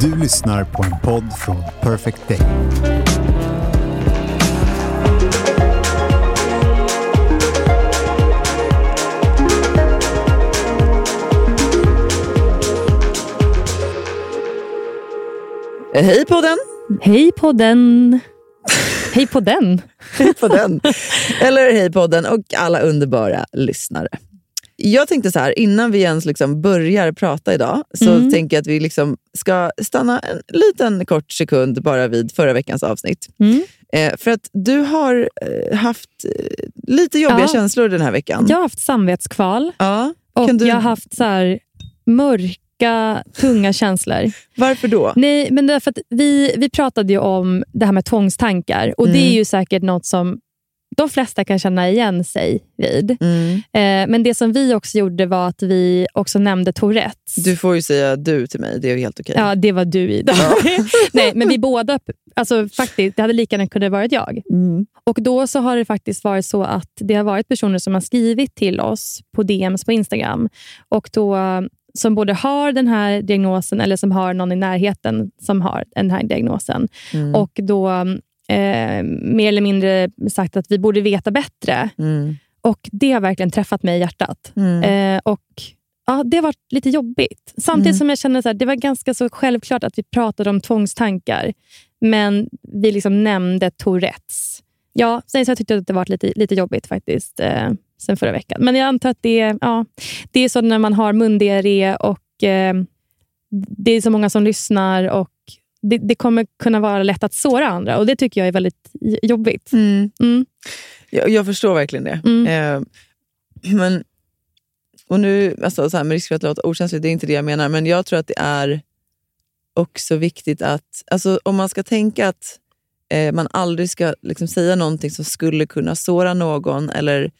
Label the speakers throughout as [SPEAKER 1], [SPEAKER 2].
[SPEAKER 1] Du lyssnar på en podd från Perfect Day.
[SPEAKER 2] Hej podden!
[SPEAKER 3] Hej på den. Hej på den.
[SPEAKER 2] Hej på den! Eller hej podden och alla underbara lyssnare. Jag tänkte så här, innan vi ens liksom börjar prata idag, så
[SPEAKER 3] Mm.
[SPEAKER 2] tänker jag att vi liksom ska stanna en liten kort sekund bara vid förra veckans avsnitt.
[SPEAKER 3] Mm.
[SPEAKER 2] Eh, för att du har eh, haft eh, lite jobbiga
[SPEAKER 3] Ja.
[SPEAKER 2] känslor den här veckan.
[SPEAKER 3] Jag har haft samvetskval
[SPEAKER 2] Ja.
[SPEAKER 3] och
[SPEAKER 2] du-
[SPEAKER 3] jag har haft så här mörka, tunga känslor.
[SPEAKER 2] Varför då?
[SPEAKER 3] Nej, men därför att vi, vi pratade ju om det här med tvångstankar och det
[SPEAKER 2] Mm.
[SPEAKER 3] är ju säkert något som de flesta kan känna igen sig vid.
[SPEAKER 2] Mm.
[SPEAKER 3] Eh, men det som vi också gjorde var att vi också nämnde Tourettes.
[SPEAKER 2] Du får ju säga du till mig, det är ju helt okej.
[SPEAKER 3] Ja, det var du Ida. Nej, men vi båda, alltså faktiskt, det hade lika gärna kunnat varit jag.
[SPEAKER 2] Mm.
[SPEAKER 3] Och Då så har det faktiskt varit så att det har varit personer som har skrivit till oss på DMs på Instagram och då, som både har den här diagnosen eller som har någon i närheten som har den här diagnosen.
[SPEAKER 2] Mm.
[SPEAKER 3] Och då eh, mer eller mindre sagt att vi borde veta bättre.
[SPEAKER 2] Mm.
[SPEAKER 3] Och Det har verkligen träffat mig i hjärtat.
[SPEAKER 2] Mm.
[SPEAKER 3] Eh, och ja, Det har varit lite jobbigt. Samtidigt
[SPEAKER 2] Mm.
[SPEAKER 3] som jag känner att det var ganska så självklart att vi pratade om tvångstankar. Men vi liksom nämnde Tourettes. Ja, sen så jag tyckte jag att det var lite, lite jobbigt faktiskt eh, sen förra veckan. Men jag antar att det, ja, det är så när man har mundiarré och eh, det är så många som lyssnar och det, det kommer kunna vara lätt att såra andra och det tycker jag är väldigt jobbigt.
[SPEAKER 2] Mm.
[SPEAKER 3] Mm.
[SPEAKER 2] Jag, jag förstår verkligen det.
[SPEAKER 3] Mm.
[SPEAKER 2] Eh, men, och nu, alltså, så här, med risk för att låta okänslig, det är inte det jag menar, men jag tror att det är också viktigt att, alltså, om man ska tänka att eh, man aldrig ska liksom, säga någonting som skulle kunna såra någon eller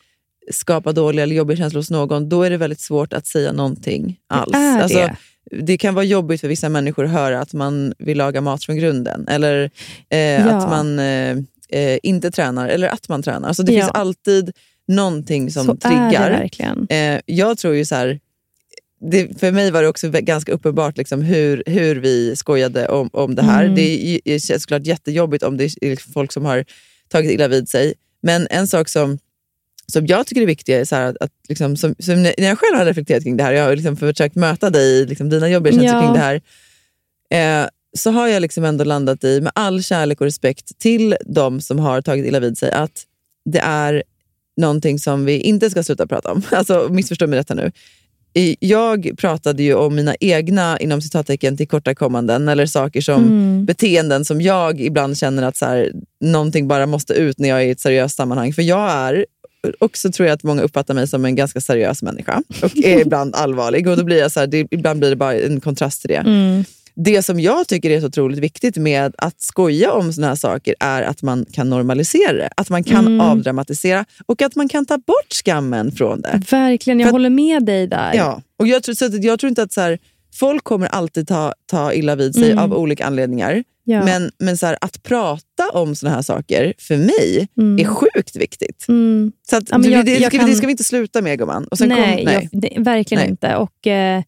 [SPEAKER 2] skapa dåliga eller jobbiga känslor hos någon, då är det väldigt svårt att säga någonting alls.
[SPEAKER 3] är
[SPEAKER 2] Alltså,
[SPEAKER 3] det.
[SPEAKER 2] kan vara jobbigt för vissa människor att höra att man vill laga mat från grunden. Eller eh, att man eh, eh, inte tränar, eller att man tränar. Alltså det
[SPEAKER 3] Ja.
[SPEAKER 2] finns alltid någonting som
[SPEAKER 3] så
[SPEAKER 2] triggar. Eh, jag tror ju så här, det, för mig var det också ganska uppenbart liksom hur, hur vi skojade om, om det här.
[SPEAKER 3] Mm.
[SPEAKER 2] Det är är såklart jättejobbigt om det är folk som har tagit illa vid sig. Men en sak som, som jag tycker är viktig är så att, att liksom, som, som när jag själv har reflekterat kring det här, jag har liksom försökt möta dig i liksom, dina jobbiga känslor
[SPEAKER 3] Ja.
[SPEAKER 2] kring det här. Eh, så har jag liksom ändå landat i, med all kärlek och respekt till de som har tagit illa vid sig, att det är någonting som vi inte ska sluta prata om. Alltså, missförstå mig rätt här nu. Jag pratade ju om mina egna inom citattecken tillkortakommanden eller saker som
[SPEAKER 3] Mm.
[SPEAKER 2] beteenden som jag ibland känner att så här, någonting bara måste ut när jag är i ett seriöst sammanhang. För jag är, också tror jag att många uppfattar mig som en ganska seriös människa och är ibland allvarlig. Och då blir jag så här, det, ibland blir det bara en kontrast till det.
[SPEAKER 3] Mm.
[SPEAKER 2] Det som jag tycker är så otroligt viktigt med att skoja om såna här saker är att man kan normalisera det. Att man kan
[SPEAKER 3] Mm.
[SPEAKER 2] avdramatisera och att man kan ta bort skammen från det.
[SPEAKER 3] Verkligen, jag
[SPEAKER 2] att-
[SPEAKER 3] håller med dig där.
[SPEAKER 2] Ja, och jag tror, så att jag tror inte att så här, folk kommer alltid ta, ta illa vid sig
[SPEAKER 3] Mm.
[SPEAKER 2] av olika anledningar.
[SPEAKER 3] Ja.
[SPEAKER 2] Men, men så här, att prata om såna här saker, för mig,
[SPEAKER 3] Mm.
[SPEAKER 2] är sjukt viktigt.
[SPEAKER 3] Mm.
[SPEAKER 2] Så att,
[SPEAKER 3] Ja, jag-
[SPEAKER 2] det, ska, vi-
[SPEAKER 3] kan-
[SPEAKER 2] det ska vi inte sluta med gumman.
[SPEAKER 3] Nej,
[SPEAKER 2] kom, nej.
[SPEAKER 3] Jag, det, verkligen
[SPEAKER 2] Nej.
[SPEAKER 3] inte. Och, eh,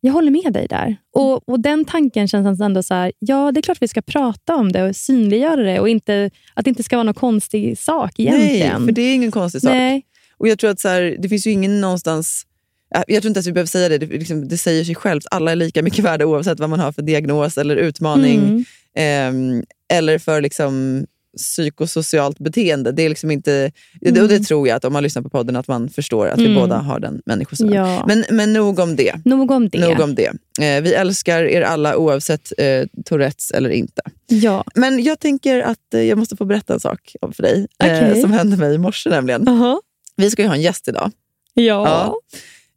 [SPEAKER 3] jag håller med dig där. Och, och Den tanken känns ändå så här, ja det är klart vi ska prata om det och synliggöra det och inte, att det inte ska vara någon konstig sak egentligen.
[SPEAKER 2] nej, för det är ingen konstig sak.
[SPEAKER 3] Nej.
[SPEAKER 2] Och jag tror att så här, det finns ju ingen någonstans... jag tror inte ens vi behöver säga det, det, liksom, det säger sig självt. Alla är lika mycket värda oavsett vad man har för diagnos eller utmaning.
[SPEAKER 3] Mm.
[SPEAKER 2] ehm, eller för liksom, psykosocialt beteende. Det är liksom inte, det, och
[SPEAKER 3] Mm.
[SPEAKER 2] det tror jag att om man lyssnar på podden att man förstår att vi
[SPEAKER 3] Mm.
[SPEAKER 2] båda har den människosynen.
[SPEAKER 3] Ja.
[SPEAKER 2] Men, men nog om det.
[SPEAKER 3] Nog om det.
[SPEAKER 2] Nog om det. Eh, vi älskar er alla oavsett eh, Tourettes eller inte.
[SPEAKER 3] Ja.
[SPEAKER 2] Men jag tänker att eh, jag måste få berätta en sak om för dig. Eh,
[SPEAKER 3] Okej.
[SPEAKER 2] som hände mig i morse nämligen.
[SPEAKER 3] Aha.
[SPEAKER 2] Vi ska ju ha en gäst idag.
[SPEAKER 3] Ja.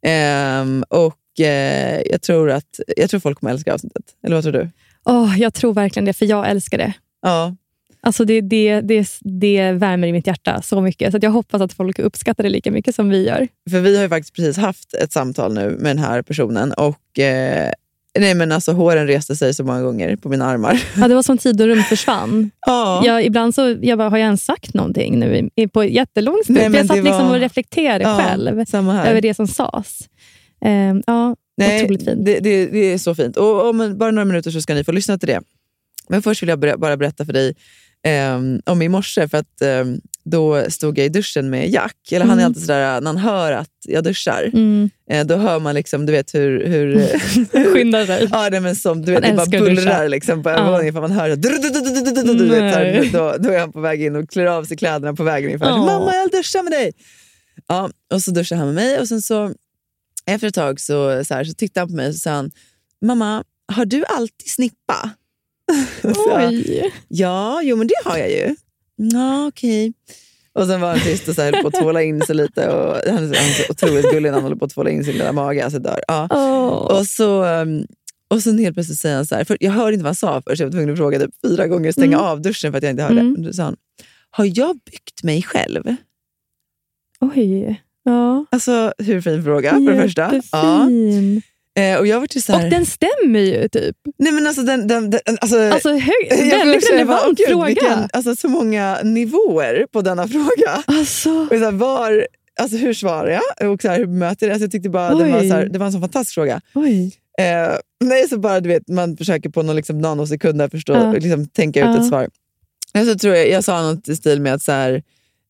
[SPEAKER 2] Ehm, och eh, jag, tror att, jag tror folk kommer älska avsnittet. Eller vad tror du?
[SPEAKER 3] Åh, jag tror verkligen det, för jag älskar det.
[SPEAKER 2] Ja.
[SPEAKER 3] Alltså det, det, det, det värmer i mitt hjärta så mycket. Så jag hoppas att folk uppskattar det lika mycket som vi gör.
[SPEAKER 2] För vi har ju faktiskt precis haft ett samtal nu med den här personen. Och eh, nej men alltså Håren reste sig så många gånger på mina armar.
[SPEAKER 3] Ja, det var som tid och rum försvann.
[SPEAKER 2] Ja.
[SPEAKER 3] Jag, ibland så jag bara, har jag ens sagt någonting nu på jättelång stund?
[SPEAKER 2] Nej, men
[SPEAKER 3] jag satt liksom
[SPEAKER 2] var-
[SPEAKER 3] och reflekterade
[SPEAKER 2] Ja,
[SPEAKER 3] själv över det som sades. Ehm, ja,
[SPEAKER 2] Nej,
[SPEAKER 3] otroligt fint.
[SPEAKER 2] Det, det, det är så fint. Och om bara några minuter så ska ni få lyssna till det. Men först vill jag bara berätta för dig ehm, om i morse. För att ehm, då stod jag i duschen med Jack. Eller Han är
[SPEAKER 3] Mm.
[SPEAKER 2] alltid sådär, när han hör att jag duschar,
[SPEAKER 3] Mm.
[SPEAKER 2] eh, då hör man liksom, du vet hur... hur
[SPEAKER 3] Skynda dig.
[SPEAKER 2] Ja, det, men som, du vet,
[SPEAKER 3] Han
[SPEAKER 2] det bara bullrar liksom på övervåningen för man hör det. Du, du, du, du, du, du, du, du, vet, så här,
[SPEAKER 3] Nej.
[SPEAKER 2] då, då är han på väg in och klär av sig kläderna på vägen ungefär.
[SPEAKER 3] Ja.
[SPEAKER 2] Mamma, jag vill duscha med dig! Ja, och så duschar han med mig och sen så efter ett tag så, så, här, så tittade han på mig och så sa han, mamma, har du alltid snippa? Så
[SPEAKER 3] Oj.
[SPEAKER 2] ja, jo men det har jag ju. Ja, okej. Och sen var han tyst och så höll på att tvåla in sig lite. Och han, han är så otroligt gullig när han håller på att tvåla in sin lilla mage. Alltså dör. Ja.
[SPEAKER 3] Åh.
[SPEAKER 2] Och så um, och sen helt plötsligt säger han så här, för jag hörde inte vad han sa först, jag var tvungen att fråga typ fyra gånger, stänga
[SPEAKER 3] Mm.
[SPEAKER 2] av duschen för att jag inte hörde.
[SPEAKER 3] Mm.
[SPEAKER 2] Då sa han, har jag byggt mig själv?
[SPEAKER 3] Oj. Ja.
[SPEAKER 2] Alltså hur fin fråga för det första. Ja. Eh, och jag var så här,
[SPEAKER 3] Och den stämmer ju typ.
[SPEAKER 2] nej men alltså den, den, den alltså,
[SPEAKER 3] Alltså hög,
[SPEAKER 2] jag
[SPEAKER 3] väldigt
[SPEAKER 2] så bara,
[SPEAKER 3] relevant fråga.
[SPEAKER 2] Vilken, alltså, så många nivåer på denna fråga.
[SPEAKER 3] Alltså,
[SPEAKER 2] Och så här, var, alltså, hur svarar jag? Och så här, hur bemöter jag det? Alltså, jag tyckte bara det var, så här, det var en sån fantastisk fråga.
[SPEAKER 3] oj.
[SPEAKER 2] Eh, nej, så bara du vet, man försöker på någon liksom, nanosekund förstå,
[SPEAKER 3] Ja.
[SPEAKER 2] liksom, tänka ut
[SPEAKER 3] Ja.
[SPEAKER 2] ett svar. Så tror jag, jag sa något i stil med att så här,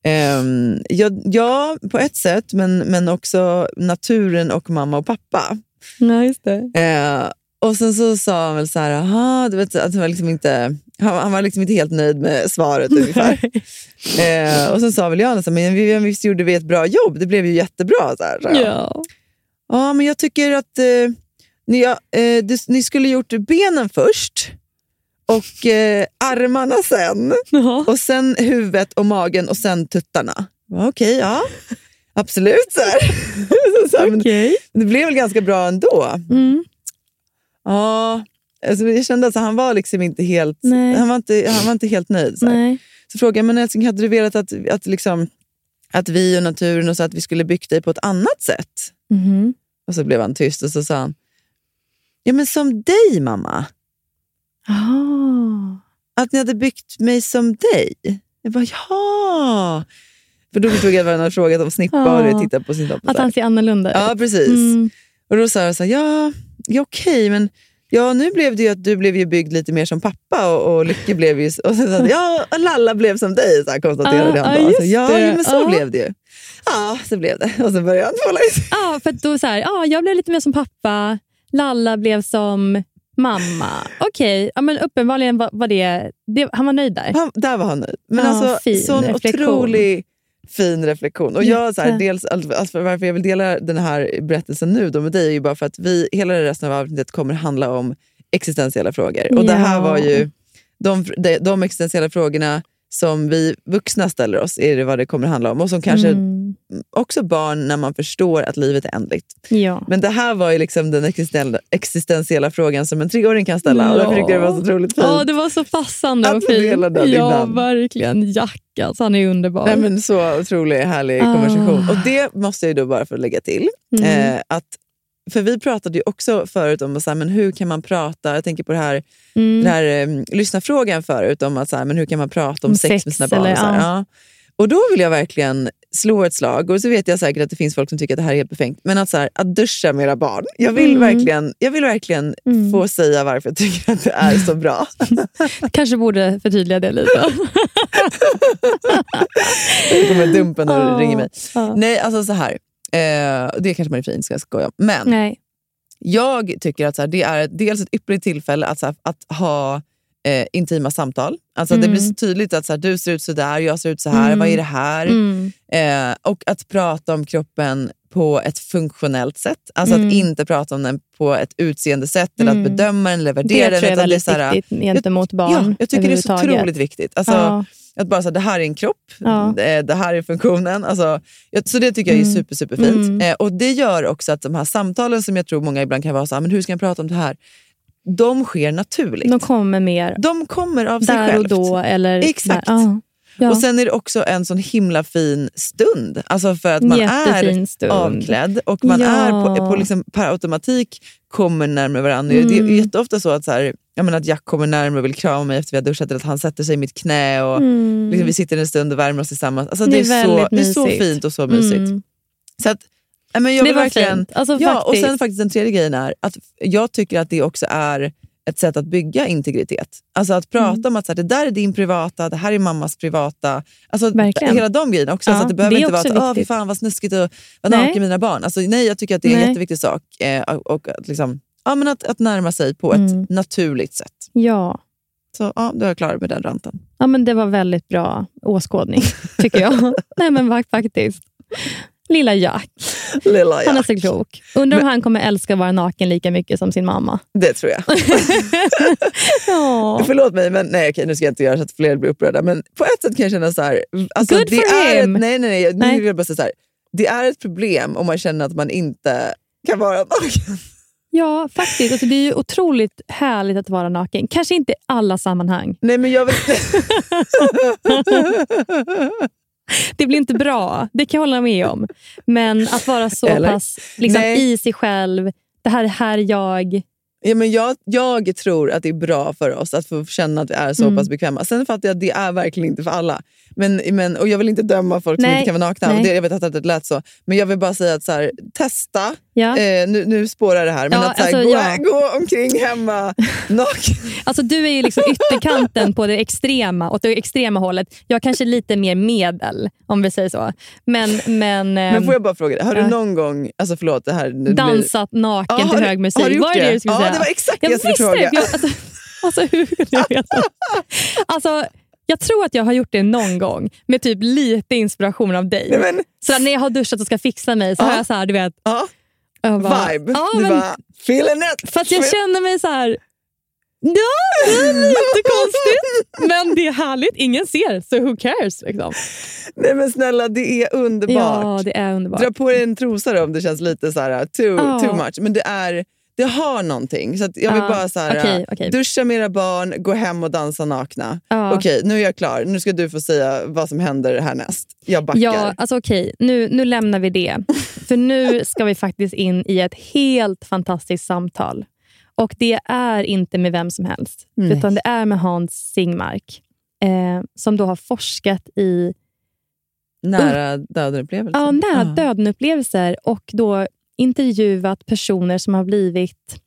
[SPEAKER 2] ehm, ja, ja, på ett sätt, men, men också naturen och mamma och pappa.
[SPEAKER 3] Ja, just det.
[SPEAKER 2] Eh, och sen så sa han väl så här, aha, du vet, att han var liksom inte han, han var liksom inte helt nöjd med svaret ungefär. eh, och sen sa väl jag, så här, men vi, visst gjorde vi ett bra jobb, det blev ju jättebra. Så här, jag.
[SPEAKER 3] Ja.
[SPEAKER 2] Ja, men jag tycker att eh, ni, ja, eh, det, ni skulle gjort benen först och eh, armarna sen.
[SPEAKER 3] Ja.
[SPEAKER 2] Och sen huvudet och magen och sen tuttarna. Okej, ja. Absolut. Så så
[SPEAKER 3] Okej.
[SPEAKER 2] det blev väl ganska bra ändå.
[SPEAKER 3] Mm.
[SPEAKER 2] Ja, alltså jag kände att han var liksom inte helt,
[SPEAKER 3] Nej.
[SPEAKER 2] han var inte, han var inte helt nöjd. Så, här. Så frågade jag, men älskling, hade du velat att, att, liksom, att vi och naturen och så att vi skulle byggt dig på ett annat sätt?
[SPEAKER 3] Mhm.
[SPEAKER 2] Och så blev han tyst och så sa han, ja men som dig mamma.
[SPEAKER 3] Ah.
[SPEAKER 2] Att ni hade byggt mig som dig. Jag bara, ja. För då förstod jag att han hade frågat om snippa
[SPEAKER 3] Ja.
[SPEAKER 2] och jag tittade på sin dotter.
[SPEAKER 3] Att han ser annorlunda ut.
[SPEAKER 2] Ja, precis.
[SPEAKER 3] Mm.
[SPEAKER 2] Och då sa jag så här, ja, ja okej, men ja, nu blev det ju att du blev ju byggd lite mer som pappa och, och Lycke blev ju... Och sa han, ja, och Lalla blev som dig, så här konstaterade
[SPEAKER 3] Ah,
[SPEAKER 2] han
[SPEAKER 3] ah,
[SPEAKER 2] Så, ja,
[SPEAKER 3] det.
[SPEAKER 2] jo, men så
[SPEAKER 3] Ah.
[SPEAKER 2] blev det ju. Ja, så blev det. Och så började han tvåla i sig.
[SPEAKER 3] Ja, för då så här, ja, jag blev lite mer som pappa, Lalla blev som mamma. Okej, ja, men uppenbarligen var, var det, det... Han var nöjd där.
[SPEAKER 2] Han, där var han nöjd. Men
[SPEAKER 3] Ja,
[SPEAKER 2] alltså,
[SPEAKER 3] fin
[SPEAKER 2] sån
[SPEAKER 3] reflektion.
[SPEAKER 2] otrolig fin reflektion. Och jag, så här, dels, alltså, varför jag vill dela den här berättelsen nu då med dig är ju bara för att vi, hela resten av avsnittet kommer handla om existentiella frågor. Och det här var ju de, de, de existentiella frågorna som vi vuxna ställer oss, är det vad det kommer handla om. Och som kanske
[SPEAKER 3] Mm.
[SPEAKER 2] också barn när man förstår att livet är ändligt.
[SPEAKER 3] Ja.
[SPEAKER 2] Men det här var ju liksom den existentiella, frågan som en treåring kan ställa. Och därför tyckte jag det var så otroligt fint.
[SPEAKER 3] Ja, det var så passande
[SPEAKER 2] Att
[SPEAKER 3] och fint. Ja,
[SPEAKER 2] ibland.
[SPEAKER 3] verkligen. Jack, alltså, han är underbar.
[SPEAKER 2] Nej, men så otrolig härlig
[SPEAKER 3] Ah.
[SPEAKER 2] konversation. Och det måste jag ju då bara få lägga till.
[SPEAKER 3] Mm.
[SPEAKER 2] Eh, att, för vi pratade ju också förut om så här, men hur kan man prata, jag tänker på det här,
[SPEAKER 3] Mm.
[SPEAKER 2] den här eh, lyssnarfrågan förut, om att så här, men hur kan man prata om,
[SPEAKER 3] Om
[SPEAKER 2] sex,
[SPEAKER 3] sex
[SPEAKER 2] med sina barn.
[SPEAKER 3] eller-
[SPEAKER 2] och, så här,
[SPEAKER 3] ja.
[SPEAKER 2] och då vill jag verkligen slå ett slag, och så vet jag säkert att det finns folk som tycker att det här är helt befängt, men att, så här, att duscha med era barn. Jag vill
[SPEAKER 3] Mm.
[SPEAKER 2] verkligen, jag vill verkligen
[SPEAKER 3] Mm.
[SPEAKER 2] få säga varför jag tycker att det är så bra.
[SPEAKER 3] Kanske borde förtydliga det lite.
[SPEAKER 2] Nu kommer Dumpen och
[SPEAKER 3] Ja.
[SPEAKER 2] ringer mig.
[SPEAKER 3] Ja.
[SPEAKER 2] Nej, alltså så här. Eh, det kanske man är fin ska jag skoja. Men
[SPEAKER 3] Nej.
[SPEAKER 2] jag tycker att så här, det är dels ett ypperligt tillfälle att, här, att ha eh, intima samtal. Alltså Det
[SPEAKER 3] Mm.
[SPEAKER 2] blir så tydligt att så här, du ser ut så där, jag ser ut så här,
[SPEAKER 3] Mm.
[SPEAKER 2] vad är det här?
[SPEAKER 3] Mm.
[SPEAKER 2] Eh, och att prata om kroppen på ett funktionellt sätt. Alltså
[SPEAKER 3] Mm.
[SPEAKER 2] att inte prata om den på ett utseende sätt eller
[SPEAKER 3] Mm.
[SPEAKER 2] att bedöma den eller
[SPEAKER 3] Det
[SPEAKER 2] värdera
[SPEAKER 3] tror
[SPEAKER 2] den.
[SPEAKER 3] jag är
[SPEAKER 2] utan det
[SPEAKER 3] väldigt viktigt gentemot barn
[SPEAKER 2] Ja, jag tycker det är så otroligt viktigt. Alltså,
[SPEAKER 3] Ja.
[SPEAKER 2] Att bara säga det här är en kropp,
[SPEAKER 3] Ja.
[SPEAKER 2] det, det här är funktionen. Alltså, så det tycker jag är
[SPEAKER 3] Mm.
[SPEAKER 2] super, superfint.
[SPEAKER 3] Mm.
[SPEAKER 2] Eh, och det gör också att de här samtalen som jag tror många ibland kan vara så här, men hur ska jag prata om det här? De sker naturligt.
[SPEAKER 3] De kommer mer
[SPEAKER 2] De kommer av sig
[SPEAKER 3] där och
[SPEAKER 2] självt.
[SPEAKER 3] då. Eller
[SPEAKER 2] Exakt.
[SPEAKER 3] Där. Ja.
[SPEAKER 2] Och sen är det också en sån himla fin stund. Alltså för att man
[SPEAKER 3] Jättefin
[SPEAKER 2] är
[SPEAKER 3] stund.
[SPEAKER 2] avklädd och man
[SPEAKER 3] Ja.
[SPEAKER 2] är på, på liksom per automatik kommer närmare varandra. Det är
[SPEAKER 3] Mm.
[SPEAKER 2] jätteofta så att, så här, jag menar att Jack kommer närmare och vill krama mig efter vi har duschat eller att han sätter sig i mitt knä och
[SPEAKER 3] Mm.
[SPEAKER 2] liksom, vi sitter en stund och värmer oss tillsammans. Alltså,
[SPEAKER 3] Det
[SPEAKER 2] det,
[SPEAKER 3] är
[SPEAKER 2] är så, det är så fint och så mysigt.
[SPEAKER 3] Mm.
[SPEAKER 2] Så att, ja, men jag
[SPEAKER 3] Det var
[SPEAKER 2] verkligen,
[SPEAKER 3] fint. Alltså,
[SPEAKER 2] ja, och
[SPEAKER 3] faktiskt.
[SPEAKER 2] sen faktiskt den tredje grejen är att jag tycker att det också är ett sätt att bygga integritet. Alltså att prata
[SPEAKER 3] Mm.
[SPEAKER 2] om att så här, det där är din privata, det här är mammas privata. Alltså
[SPEAKER 3] Verkligen.
[SPEAKER 2] hela de grejerna också.
[SPEAKER 3] Ja,
[SPEAKER 2] så att det behöver
[SPEAKER 3] det
[SPEAKER 2] inte vara att Åh, fan vad snuskigt att vara naken med mina barn. Alltså, nej, jag tycker att det är en
[SPEAKER 3] Nej.
[SPEAKER 2] jätteviktig sak. Eh, och, och liksom, ja, men att, att närma sig på ett
[SPEAKER 3] Mm.
[SPEAKER 2] naturligt sätt.
[SPEAKER 3] Ja.
[SPEAKER 2] Så ja, då är jag klar med den ranten.
[SPEAKER 3] ja, men det var väldigt bra åskådning, tycker jag. Nej, men fak- faktiskt. Lilla Jack.
[SPEAKER 2] Lilla
[SPEAKER 3] Han är
[SPEAKER 2] Jack.
[SPEAKER 3] så klok. Undrar om han kommer älska att vara naken lika mycket som sin mamma.
[SPEAKER 2] Det tror jag.
[SPEAKER 3] Ja.
[SPEAKER 2] Förlåt mig, men nej, okej, nu ska jag inte göra så att fler blir upprörda. Men på ett sätt kan jag känna så här... Alltså,
[SPEAKER 3] Good
[SPEAKER 2] det
[SPEAKER 3] for
[SPEAKER 2] är
[SPEAKER 3] him.
[SPEAKER 2] Ett, nej, nej, nej. Nu
[SPEAKER 3] Nej.
[SPEAKER 2] vill jag bara säga så här. Det är ett problem om man känner att man inte kan vara naken.
[SPEAKER 3] Ja, faktiskt. Alltså, det är ju otroligt härligt att vara naken. Kanske inte i alla sammanhang.
[SPEAKER 2] Nej, men jag vill...
[SPEAKER 3] Det blir inte bra, det kan jag hålla med om. Men att vara så
[SPEAKER 2] Eller?
[SPEAKER 3] pass liksom,
[SPEAKER 2] Nej.
[SPEAKER 3] i sig själv. Det här är här jag...
[SPEAKER 2] Ja, men jag, jag tror att det är bra för oss att få känna att vi är så
[SPEAKER 3] Mm.
[SPEAKER 2] pass bekväma. Sen fattar jag att det är verkligen inte för alla. Men, men, och Jag vill inte döma folk som
[SPEAKER 3] Nej,
[SPEAKER 2] inte kan vara nakna.
[SPEAKER 3] nej.
[SPEAKER 2] Det, jag vet att det lät så. Men jag vill bara säga att så här, testa.
[SPEAKER 3] Ja.
[SPEAKER 2] Eh, nu, nu spårar det här. Men
[SPEAKER 3] Ja,
[SPEAKER 2] att så här,
[SPEAKER 3] alltså,
[SPEAKER 2] gå,
[SPEAKER 3] ja.
[SPEAKER 2] gå omkring hemma naken.
[SPEAKER 3] Alltså, du är ju liksom ytterkanten på det extrema, åt det extrema hållet. Jag är kanske lite mer medel, om vi säger så. Men, men,
[SPEAKER 2] Men
[SPEAKER 3] ehm,
[SPEAKER 2] får jag bara fråga dig, har du någon gång, alltså förlåt det här... blir-
[SPEAKER 3] dansat naken
[SPEAKER 2] Ja,
[SPEAKER 3] till hög musik?
[SPEAKER 2] har du gjort
[SPEAKER 3] var det det du skulle
[SPEAKER 2] Ja,
[SPEAKER 3] säga?
[SPEAKER 2] det var exakt
[SPEAKER 3] jag
[SPEAKER 2] det jag skulle fråga.
[SPEAKER 3] det. Jag, alltså, alltså, hur kunde jag veta? Alltså, jag tror att jag har gjort det någon gång med typ lite inspiration av dig.
[SPEAKER 2] Nej, men,
[SPEAKER 3] Så när jag har duschat och ska fixa mig så
[SPEAKER 2] Ja.
[SPEAKER 3] har jag så här, du vet...
[SPEAKER 2] ja,
[SPEAKER 3] bara,
[SPEAKER 2] vibe.
[SPEAKER 3] Ja,
[SPEAKER 2] du
[SPEAKER 3] men,
[SPEAKER 2] bara, feeling it.
[SPEAKER 3] för att jag känner mig så här... Ja, det är lite konstigt. Men det är härligt. Ingen ser, så who cares? Liksom.
[SPEAKER 2] Nej men snälla, det är underbart.
[SPEAKER 3] Ja, det är underbart.
[SPEAKER 2] Dra på dig en trosa då om det känns lite så här too,
[SPEAKER 3] Ja.
[SPEAKER 2] too much. Men det, är, det har någonting. Så jag vill
[SPEAKER 3] Ja,
[SPEAKER 2] bara så här,
[SPEAKER 3] okej, okej.
[SPEAKER 2] duscha med era barn, gå hem och dansa nakna.
[SPEAKER 3] Ja.
[SPEAKER 2] Okej, nu är jag klar. Nu ska du få säga vad som händer härnäst. Jag backar.
[SPEAKER 3] Ja, alltså okej. Nu, nu lämnar vi det. För nu ska vi faktiskt in i ett helt fantastiskt samtal. Och det är inte med vem som helst,
[SPEAKER 2] Nej.
[SPEAKER 3] utan det är med Hans Singmark. Eh, som då har forskat i
[SPEAKER 2] Nära döden-upplevelsen.
[SPEAKER 3] ja, nära
[SPEAKER 2] Ja.
[SPEAKER 3] döden-upplevelser och då intervjuat personer som har blivit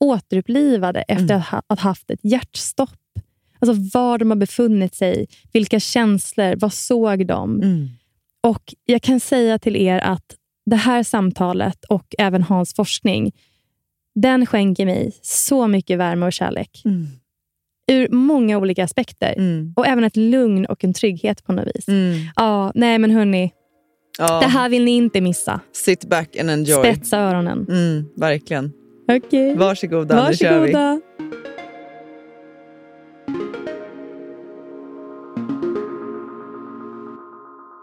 [SPEAKER 3] återupplivade efter
[SPEAKER 2] Mm.
[SPEAKER 3] att ha haft ett hjärtstopp. Alltså var de har befunnit sig, vilka känslor, vad såg de?
[SPEAKER 2] Mm.
[SPEAKER 3] Och Jag kan säga till er att det här samtalet och även Hans forskning, den skänker mig så mycket värme och kärlek.
[SPEAKER 2] Mm.
[SPEAKER 3] Ur många olika aspekter.
[SPEAKER 2] Mm.
[SPEAKER 3] Och även ett lugn och en trygghet på något vis.
[SPEAKER 2] Mm.
[SPEAKER 3] Ja, nej men hörni,
[SPEAKER 2] Ja.
[SPEAKER 3] det här vill ni inte missa.
[SPEAKER 2] Sit back and enjoy.
[SPEAKER 3] Spetsa öronen.
[SPEAKER 2] Mm, verkligen.
[SPEAKER 3] Okej.
[SPEAKER 2] Varsågoda, nu kör vi.
[SPEAKER 3] Varsågoda.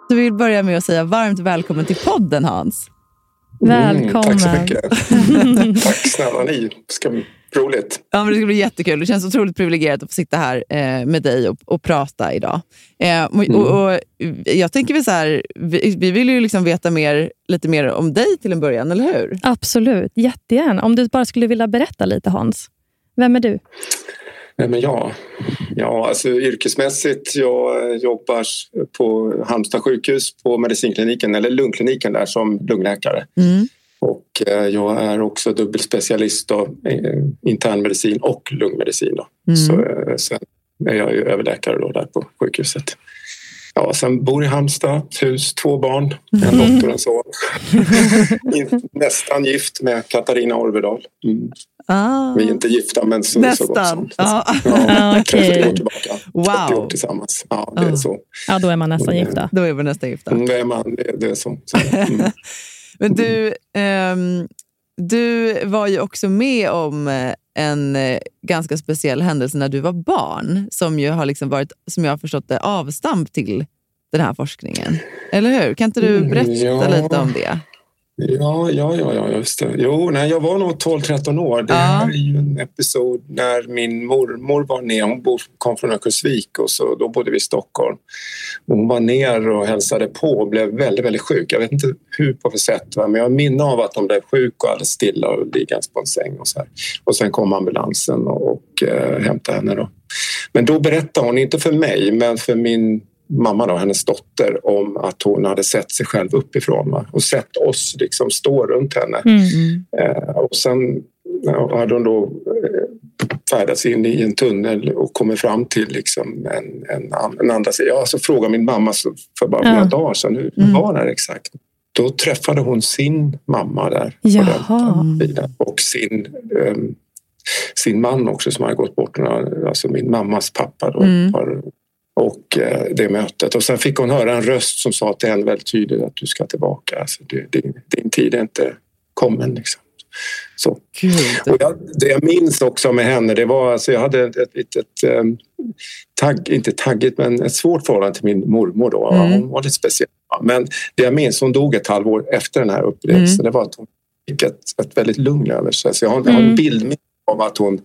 [SPEAKER 2] Så vi vill börja med att säga varmt välkommen till podden Hans.
[SPEAKER 3] Välkommen.
[SPEAKER 4] Mm, tack så mycket. tack snälla ni. Ska roligt.
[SPEAKER 2] Ja, men det ska bli jättekul. Det känns otroligt privilegierat att få sitta här eh, med dig och, och prata idag. Eh, och,
[SPEAKER 4] Mm.
[SPEAKER 2] och, och, jag tänker väl så här, vi, vi vill ju liksom veta mer, lite mer om dig till en början, eller hur?
[SPEAKER 3] Absolut, jättegärna. Om du bara skulle vilja berätta lite Hans. Vem är du?
[SPEAKER 4] Nej, men ja, ja alltså, yrkesmässigt jag jobbar på Halmstad sjukhus på medicinkliniken, eller lungkliniken där som lungläkare.
[SPEAKER 2] Mm.
[SPEAKER 4] Och eh, jag är också dubbelspecialist då, internmedicin och lungmedicin. Då.
[SPEAKER 2] Mm.
[SPEAKER 4] Så, eh, sen är jag ju överläkare då där på sjukhuset. ja, sen bor i Halmstad, hus, två barn, en dotter och en son. Nästan gift med Katarina Orvedal. Mm.
[SPEAKER 2] Ah.
[SPEAKER 4] Vi är inte gifta men så, så gott som.
[SPEAKER 2] Nästan. Ja.
[SPEAKER 4] 30 år tillbaka. 30 år
[SPEAKER 2] Wow.
[SPEAKER 4] tillsammans. Ja, det är
[SPEAKER 2] Ah.
[SPEAKER 4] så.
[SPEAKER 3] Ja, då är man nästan gifta.
[SPEAKER 2] Då är vi nästan gifta.
[SPEAKER 4] Mm, Det är man, det är så. så mm.
[SPEAKER 2] Men du, ehm, du var ju också med om eh, en eh, ganska speciell händelse när du var barn som ju har liksom varit, som jag har förstått det, avstamp till den här forskningen. Eller hur? Kan inte du
[SPEAKER 4] Mm,
[SPEAKER 2] berätta
[SPEAKER 4] ja.
[SPEAKER 2] lite om det?
[SPEAKER 4] Ja, ja, ja, ja, just det. Jo, nej, jag var nog 12-13 år. Det
[SPEAKER 2] Ja.
[SPEAKER 4] här är ju en episod när min mormor var ner. Hon kom från Örnsköldsvik och så, då bodde vi i Stockholm. Och hon var ner och hälsade på och blev väldigt, väldigt sjuk. Jag vet inte hur på för sätt, va? men jag har minne av att hon blev sjuk och alldeles stilla och liggandes på en säng. Och, så här. och sen kom ambulansen och, och eh, hämtade henne. Då. Men då berättade hon, inte för mig, men för min mamma, då, hennes dotter, om att hon hade sett sig själv uppifrån va? och sett oss liksom stå runt henne.
[SPEAKER 3] Mm.
[SPEAKER 4] Eh, och sen ja, hade hon då eh, färdats in i en tunnel och kommit fram till liksom en, en, en andra sida. Ja, så frågade min mamma för bara
[SPEAKER 3] Ja.
[SPEAKER 4] några dagar sedan hur
[SPEAKER 2] Mm.
[SPEAKER 4] var det exakt? Då träffade hon sin mamma där på
[SPEAKER 3] Jaha.
[SPEAKER 4] den och sin, ehm, sin man också som hade gått bort, alltså min mammas pappa. Då,
[SPEAKER 2] Mm.
[SPEAKER 4] har, och eh, det mötet. Och sen fick hon höra en röst som sa till henne väldigt tydligt att du ska tillbaka. Alltså, din, din tid är inte kommen. Liksom. Så.
[SPEAKER 2] Gud.
[SPEAKER 4] Och jag, det jag minns också med henne, det var alltså jag hade ett, ett litet um, tagg, inte taggigt, men ett svårt förhållande till min mormor då.
[SPEAKER 2] Mm.
[SPEAKER 4] Hon var lite speciell. Men det jag minns, hon dog ett halvår efter den här upplevelsen,
[SPEAKER 2] Mm.
[SPEAKER 4] det var att hon fick ett, ett väldigt lugn över sig. Så jag har, jag har en
[SPEAKER 3] Mm.
[SPEAKER 4] bild av att hon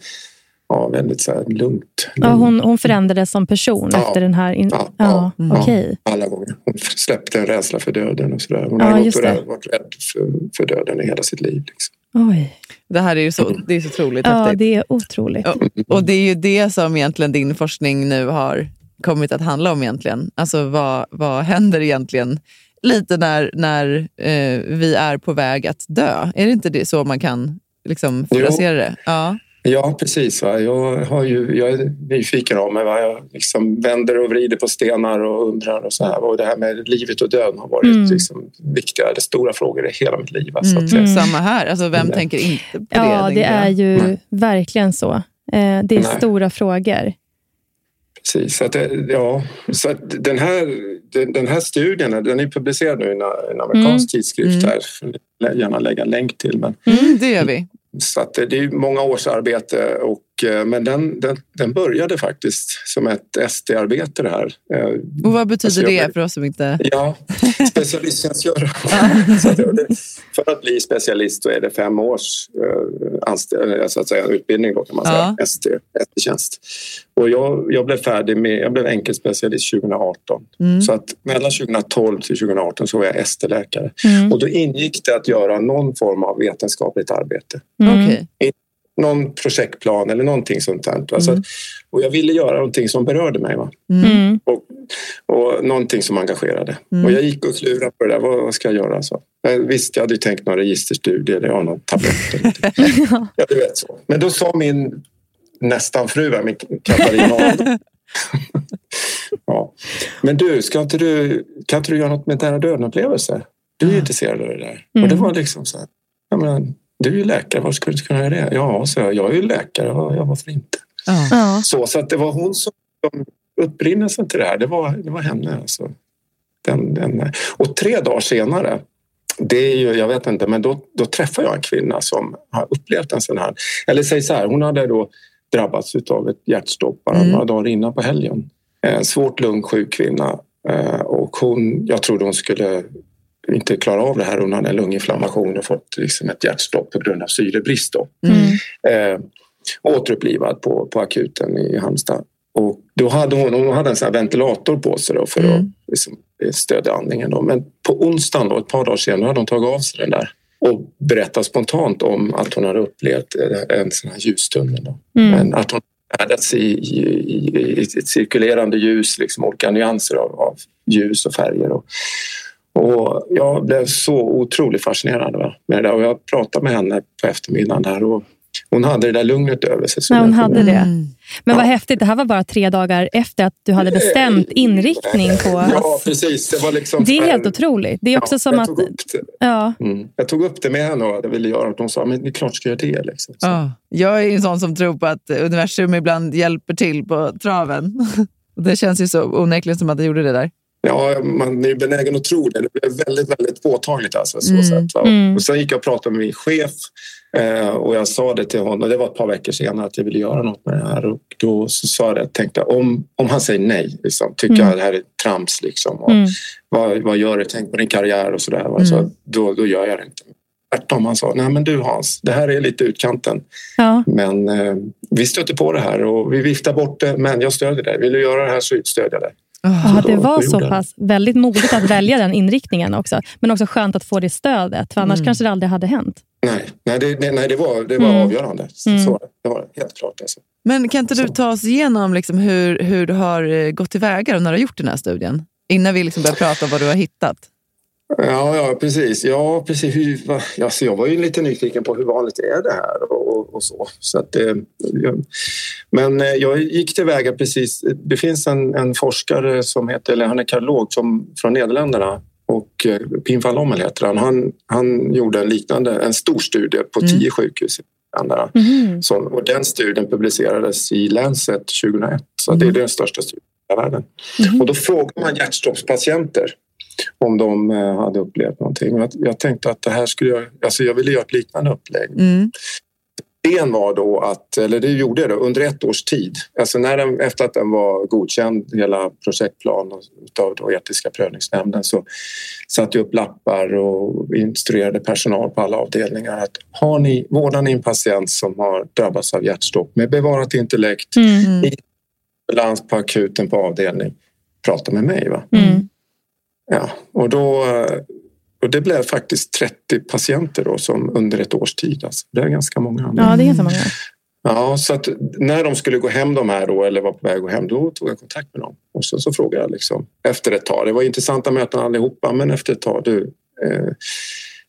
[SPEAKER 4] var väldigt så här, lugnt.
[SPEAKER 3] Ja, hon, hon förändrades som person
[SPEAKER 4] Ja.
[SPEAKER 3] efter den här... In...
[SPEAKER 4] Ja,
[SPEAKER 3] Ja,
[SPEAKER 4] ja, ja.
[SPEAKER 3] okej.
[SPEAKER 4] alla gånger. Hon släppte en rädsla för döden och sådär. Hon
[SPEAKER 3] Ja,
[SPEAKER 4] har gått
[SPEAKER 3] just
[SPEAKER 4] och rädd, varit rädd för, för döden i hela sitt liv. Liksom.
[SPEAKER 3] Oj.
[SPEAKER 2] Det här är ju så, det är så otroligt
[SPEAKER 3] Ja,
[SPEAKER 2] häftigt.
[SPEAKER 3] det är otroligt.
[SPEAKER 2] Och, och det är ju det som egentligen din forskning nu har kommit att handla om egentligen. Alltså vad, vad händer egentligen lite när, när eh, vi är på väg att dö? Är det inte det så man kan liksom frasera det? Ja.
[SPEAKER 4] Ja, precis. Va? Jag, har ju, jag är nyfiken av mig. Va? Jag liksom vänder och vrider på stenar och undrar. och så här. Och Det här med livet och döden har varit
[SPEAKER 3] Mm.
[SPEAKER 4] liksom viktiga eller stora frågor i hela mitt liv. Va? Så att,
[SPEAKER 2] Mm.
[SPEAKER 4] jag-
[SPEAKER 2] Samma här. Alltså, vem
[SPEAKER 4] Mm.
[SPEAKER 2] tänker inte på det?
[SPEAKER 3] Ja, det
[SPEAKER 2] jag.
[SPEAKER 3] är ju
[SPEAKER 4] Nej.
[SPEAKER 3] verkligen så. Eh, Det är
[SPEAKER 4] Nej.
[SPEAKER 3] stora frågor.
[SPEAKER 4] Precis. Så att, det- ja, så att den, här, den, den här studien den är publicerad nu i en, amerikansk tidskrift.
[SPEAKER 2] Mm.
[SPEAKER 4] Här. Ni gärna lägga en länk till. Men,
[SPEAKER 2] Mm, det gör vi.
[SPEAKER 4] Så att det är många års arbete, och, eh, men den, den, den började faktiskt som ett SD-arbete det här. Eh,
[SPEAKER 2] Och vad betyder
[SPEAKER 4] Alltså,
[SPEAKER 2] det för oss som inte...
[SPEAKER 4] Ja, specialisttjänstgöra. så att det, för att bli specialist så är det fem års eh, anställ, så att säga, utbildning då, kan man säga,
[SPEAKER 2] Ja.
[SPEAKER 4] ST, ST-tjänst. Och jag, jag blev färdig med, jag blev enkelspecialist 2018.
[SPEAKER 2] Mm.
[SPEAKER 4] Så att mellan 2012 till 2018 så var jag ST-läkare.
[SPEAKER 3] Mm.
[SPEAKER 4] Och då ingick det att göra någon form av vetenskapligt arbete
[SPEAKER 3] Mm.
[SPEAKER 2] Okej.
[SPEAKER 4] Någon projektplan eller någonting sånt där. Va? Så
[SPEAKER 2] Mm.
[SPEAKER 4] och jag ville göra någonting som berörde mig. Va?
[SPEAKER 2] Mm.
[SPEAKER 3] Mm.
[SPEAKER 4] Och, och någonting som engagerade.
[SPEAKER 2] Mm.
[SPEAKER 4] Och jag gick och klurade på det där. Vad, vad ska jag göra? Så. Jag, visst, jag hade ju tänkt någon registerstudie eller ja, någon tablett. Ja, du vet så. Men då sa min nästan fru, min Katarina ja. Men du, ska inte du, kan inte du göra något med nära döden-upplevelser? Du är ju intresserad av det där. Och det
[SPEAKER 3] Mm.
[SPEAKER 4] var liksom så här. Ja, men, du är ju läkare, varför skulle du inte kunna göra det? Ja, så jag, jag är ju läkare. Ja, varför inte?
[SPEAKER 2] Ja.
[SPEAKER 4] Så, så att det var hon som som upprinnelsen till det här. Det var, det var henne. Alltså. Den, den, och tre dagar senare, det är ju, jag vet inte, men då, då träffade jag en kvinna som har upplevt en sån här... Eller säg så här, hon hade då drabbats av ett hjärtstopp bara
[SPEAKER 2] Mm.
[SPEAKER 4] några dagar innan på helgen. En svårt lungsjuk kvinna. Eh, Och hon, jag trodde hon skulle inte klara av det här. Hon hade en lunginflammation och fått liksom ett hjärtstopp på grund av syrebrist. Då
[SPEAKER 2] Mm.
[SPEAKER 4] eh, återupplivad på, på akuten i Halmstad. Och då hade hon, hon hade en sån här ventilator på sig då för
[SPEAKER 2] Mm.
[SPEAKER 4] att liksom, stödja andningen. Då. Men på onsdagen, då, ett par dagar senare, hade hon tagit av sig den där och berättade spontant om att hon hade upplevt eh, en sån här ljustunnel. Då.
[SPEAKER 3] Mm.
[SPEAKER 4] Men att hon färdats i, i, i, i ett cirkulerande ljus, liksom olika nyanser av, av ljus och färger. Och, och jag blev så otroligt fascinerad va, med det där. Och jag pratade med henne på eftermiddagen där och hon hade det där lugnet över sig. så
[SPEAKER 3] Nej, hon hade det.
[SPEAKER 2] Mm.
[SPEAKER 3] Men vad
[SPEAKER 4] Ja.
[SPEAKER 3] häftigt, det här var bara tre dagar efter att du hade bestämt inriktning på...
[SPEAKER 4] Ja, precis. Det, var liksom
[SPEAKER 3] Det är
[SPEAKER 4] här-
[SPEAKER 3] helt otroligt. Det är också
[SPEAKER 4] Ja,
[SPEAKER 3] som
[SPEAKER 4] jag
[SPEAKER 3] att...
[SPEAKER 4] Tog upp det.
[SPEAKER 3] Ja,
[SPEAKER 4] Mm. Jag tog upp det med henne och jag ville göra att hon sa men det är klart ska jag göra det. Liksom. Så.
[SPEAKER 2] Ja, jag är ju en sån som tror på att universum ibland hjälper till på traven. Och det känns ju så onekligen som att det gjorde det där.
[SPEAKER 4] Ja, man är benägen att tro det. Det blev väldigt, väldigt påtagligt. Alltså, så
[SPEAKER 2] Mm.
[SPEAKER 4] sätt?
[SPEAKER 3] Mm.
[SPEAKER 4] Och sen gick jag och pratade med min chef eh, och jag sa det till honom. Det var ett par veckor senare att jag ville göra något med det här. Och då så sa jag det, tänkte om, om han säger nej, liksom, tycker
[SPEAKER 3] Mm.
[SPEAKER 4] jag att det här är trams. Liksom, och
[SPEAKER 3] Mm.
[SPEAKER 4] vad, vad gör du? Tänk på din karriär och sådär.
[SPEAKER 2] Mm.
[SPEAKER 4] Så, då, då gör jag det inte. Tvärtom, han sa nej men du Hans, det här är lite utkanten.
[SPEAKER 3] ja.
[SPEAKER 4] Men eh, vi stöter på det här och vi viftar bort det. Men jag stödjer dig. Vill du göra det här så stödjer jag dig.
[SPEAKER 2] Oh.
[SPEAKER 3] Det var så pass väldigt modigt att välja den inriktningen också. Men också skönt att få det stödet, för annars
[SPEAKER 2] Mm.
[SPEAKER 3] kanske det aldrig hade hänt.
[SPEAKER 4] Nej, nej, det, nej, det var, det var
[SPEAKER 3] Mm.
[SPEAKER 4] avgörande.
[SPEAKER 3] Mm.
[SPEAKER 4] så det var helt klart. Alltså.
[SPEAKER 2] Men kan inte du ta oss igenom liksom hur, hur du har eh, gått tillväga när du har gjort den här studien? Innan vi liksom börjar prata om vad du har hittat.
[SPEAKER 4] Ja, ja, precis. Ja, precis. Hur, alltså, jag var ju lite nyfiken på hur vanligt är det här och, och, så. så att, eh, men eh, jag gick tillväga precis. Det finns en, en forskare som heter, eller han är kardiolog som, från Nederländerna och eh, Pim van Lommel heter han. han. Han gjorde en liknande, en stor studie på
[SPEAKER 2] Mm.
[SPEAKER 4] tio sjukhus i Nederländerna.
[SPEAKER 3] Mhm.
[SPEAKER 4] Så, och den studien publicerades i Lancet 2001. Så det är den största studien i världen.
[SPEAKER 3] Mhm.
[SPEAKER 4] Och då frågar man hjärtstoppspatienter om de eh, hade upplevt någonting. Jag, jag tänkte att det här skulle jag... Alltså jag ville göra ett liknande upplägg.
[SPEAKER 2] Mm.
[SPEAKER 4] Idén var då att, eller det gjorde jag då, under ett års tid, alltså när den, efter att den var godkänd, hela projektplanen av då etiska prövningsnämnden så satte jag upp lappar och instruerade personal på alla avdelningar att har ni, vårdar ni en patient som har drabbats av hjärtstopp med bevarat intellekt,
[SPEAKER 3] Mm.
[SPEAKER 4] ambulans på akuten på avdelning, prata med mig. Va?
[SPEAKER 3] Mm.
[SPEAKER 4] Ja, och då och det blev faktiskt 30 patienter då som under ett års tid. Alltså. Det är ganska många.
[SPEAKER 3] Ja, det är ganska många.
[SPEAKER 4] Ja, så att när de skulle gå hem de här då, eller var på väg att gå hem, då tog jag kontakt med dem. Och så, så frågade jag liksom, efter ett tag, det var intressanta möten allihopa, men efter ett tag, du, eh,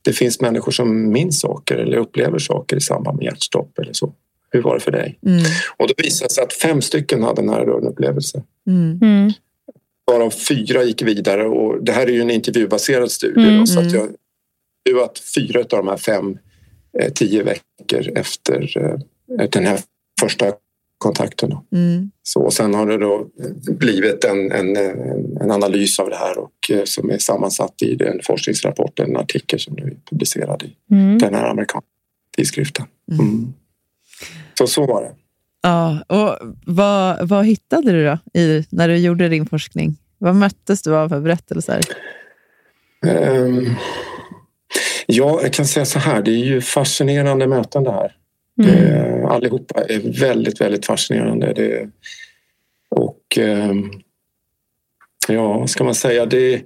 [SPEAKER 4] det finns människor som minns saker eller upplever saker i samband med hjärtstopp eller så. Hur var det för dig?
[SPEAKER 2] Mm.
[SPEAKER 4] Och då visade det sig att fem stycken hade en närrörande upplevelse.
[SPEAKER 2] Mm.
[SPEAKER 3] Mm.
[SPEAKER 4] Varav fyra gick vidare och det här är ju en intervjubaserad studie.
[SPEAKER 3] Mm.
[SPEAKER 4] Då, så att
[SPEAKER 2] Mm.
[SPEAKER 4] jag har intervjuat fyra av de här fem eh, tio veckor efter eh, den här första kontakten.
[SPEAKER 2] Mm.
[SPEAKER 4] Så, och sen har det då blivit en, en, en analys av det här och eh, som är sammansatt i en forskningsrapport, en artikel som nu är publicerad i
[SPEAKER 3] Mm.
[SPEAKER 4] den här amerikanska tidskriften. Mm. Så så var det.
[SPEAKER 2] Ja, och vad, vad hittade du då i, när du gjorde din forskning? Vad möttes du av för berättelser?
[SPEAKER 4] Ehm, ja, jag kan säga så här, det är ju fascinerande möten det här.
[SPEAKER 3] Mm.
[SPEAKER 4] Det, allihopa är väldigt, väldigt fascinerande. Det, och ehm, ja, vad ska man säga? Det,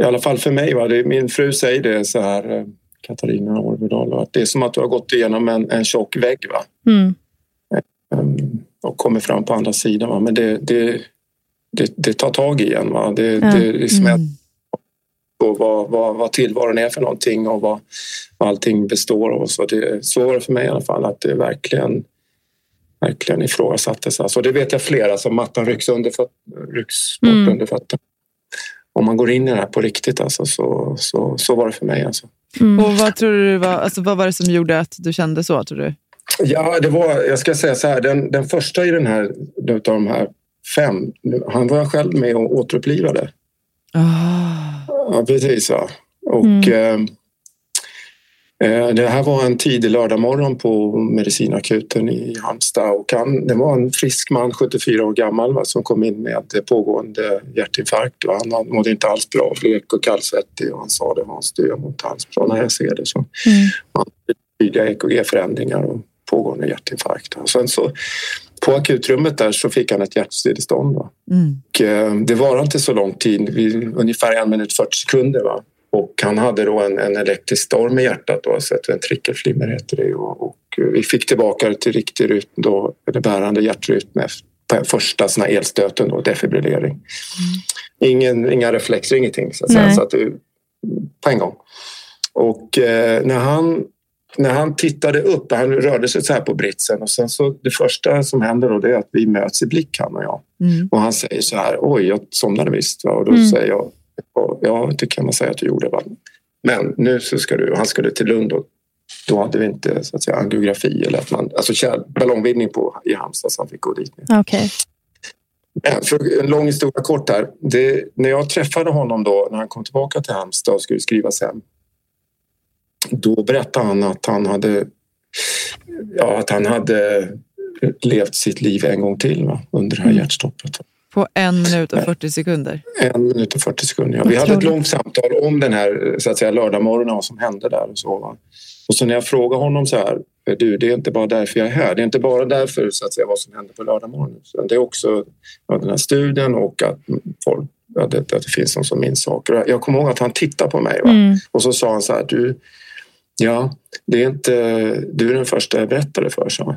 [SPEAKER 4] I alla fall för mig, va? Det, min fru säger det så här, eh, Katarina Orvedal, att det är som att du har gått igenom en, en tjock vägg va?
[SPEAKER 3] Mm.
[SPEAKER 4] Ehm, och kommer fram på andra sidan. Va? Men det, det, det, det tar tag i en. Va? Det,
[SPEAKER 3] Ja.
[SPEAKER 4] det liksom är
[SPEAKER 2] Mm.
[SPEAKER 4] vad, vad, vad tillvaron är för någonting och vad, vad allting består av. Så, det, så var det för mig i alla fall, att det verkligen, verkligen ifrågasattes. Alltså, det vet jag flera, alltså, mattan rycks, under föt, rycks bort
[SPEAKER 3] Mm.
[SPEAKER 4] under fötterna. Om man går in i det här på riktigt alltså, så, så, så var det för mig. Alltså.
[SPEAKER 3] Mm.
[SPEAKER 2] Och vad, tror du var, alltså, vad var det som gjorde att du kände så, tror du?
[SPEAKER 4] Ja, det var, jag ska säga så här, den, den första i den här, av de här fem, han var jag själv med och återupplivade.
[SPEAKER 2] Ah.
[SPEAKER 4] Ja, precis. Ja. Och,
[SPEAKER 3] Mm.
[SPEAKER 4] eh, eh, det här var en tidig lördagmorgon på medicinakuten i Halmstad. Och han, det var en frisk man, 74 år gammal, va, som kom in med pågående hjärtinfarkt. Och han mådde inte alls bra, blek och kallsvettig. Och han sa det, Hans, du, jag mår inte alls bra när jag ser det. Så
[SPEAKER 3] Mm.
[SPEAKER 4] han hade tydliga EKG-förändringar och pågående hjärtinfarkt. Och sen så, på akutrummet där så fick han ett hjärtstillestånd. Va?
[SPEAKER 2] Mm.
[SPEAKER 4] Och, eh, det var inte så lång tid, ungefär en minut 40 sekunder. Va? Och han hade då en, en elektrisk storm i hjärtat, då, alltså ett ventrikelflimmer heter det. Och, och eh, vi fick tillbaka det till riktig rytm, då, eller bärande hjärtrytm efter första såna elstöten, då, defibrillering. Ingen, inga reflexer, ingenting. Så att, så att på en gång. Och eh, när han när han tittade upp, han rörde sig så här på britsen och sen så det första som händer då det är att vi möts i blick han och jag.
[SPEAKER 2] Mm.
[SPEAKER 4] Och han säger så här, oj jag somnade visst. Va? Och då
[SPEAKER 3] Mm.
[SPEAKER 4] säger jag, ja det kan man säga att du gjorde. Va? Men nu så ska du, han skulle till Lund och då hade vi inte så att säga, angiografi eller att man, alltså ballongvidning på, i Halmstad så han fick gå dit. Nu.
[SPEAKER 3] Okej.
[SPEAKER 4] Men för en lång historia kort här. Det, när jag träffade honom då när han kom tillbaka till Halmstad och skulle skrivas hem. Då berättade han att han hade, ja, att han hade levt sitt liv en gång till va, under det här
[SPEAKER 2] Mm.
[SPEAKER 4] hjärtstoppet.
[SPEAKER 2] På en minut och 40 sekunder.
[SPEAKER 4] En minut och 40 sekunder. Ja. Vi hade ett långt samtal om den här så att säga, lördagmorgonen och vad som hände där. Och så, va. och så när jag frågade honom så här, du det är inte bara därför jag är här. Det är inte bara därför så att säga, vad som hände på lördagmorgonen. Det är också ja, den här studien och att, folk, ja, det, att det finns någon som minns saker. Jag kommer ihåg att han tittade på mig va?
[SPEAKER 3] Mm.
[SPEAKER 4] och så sa han så här, du, ja, det är inte, du är den första jag berättade för, sa.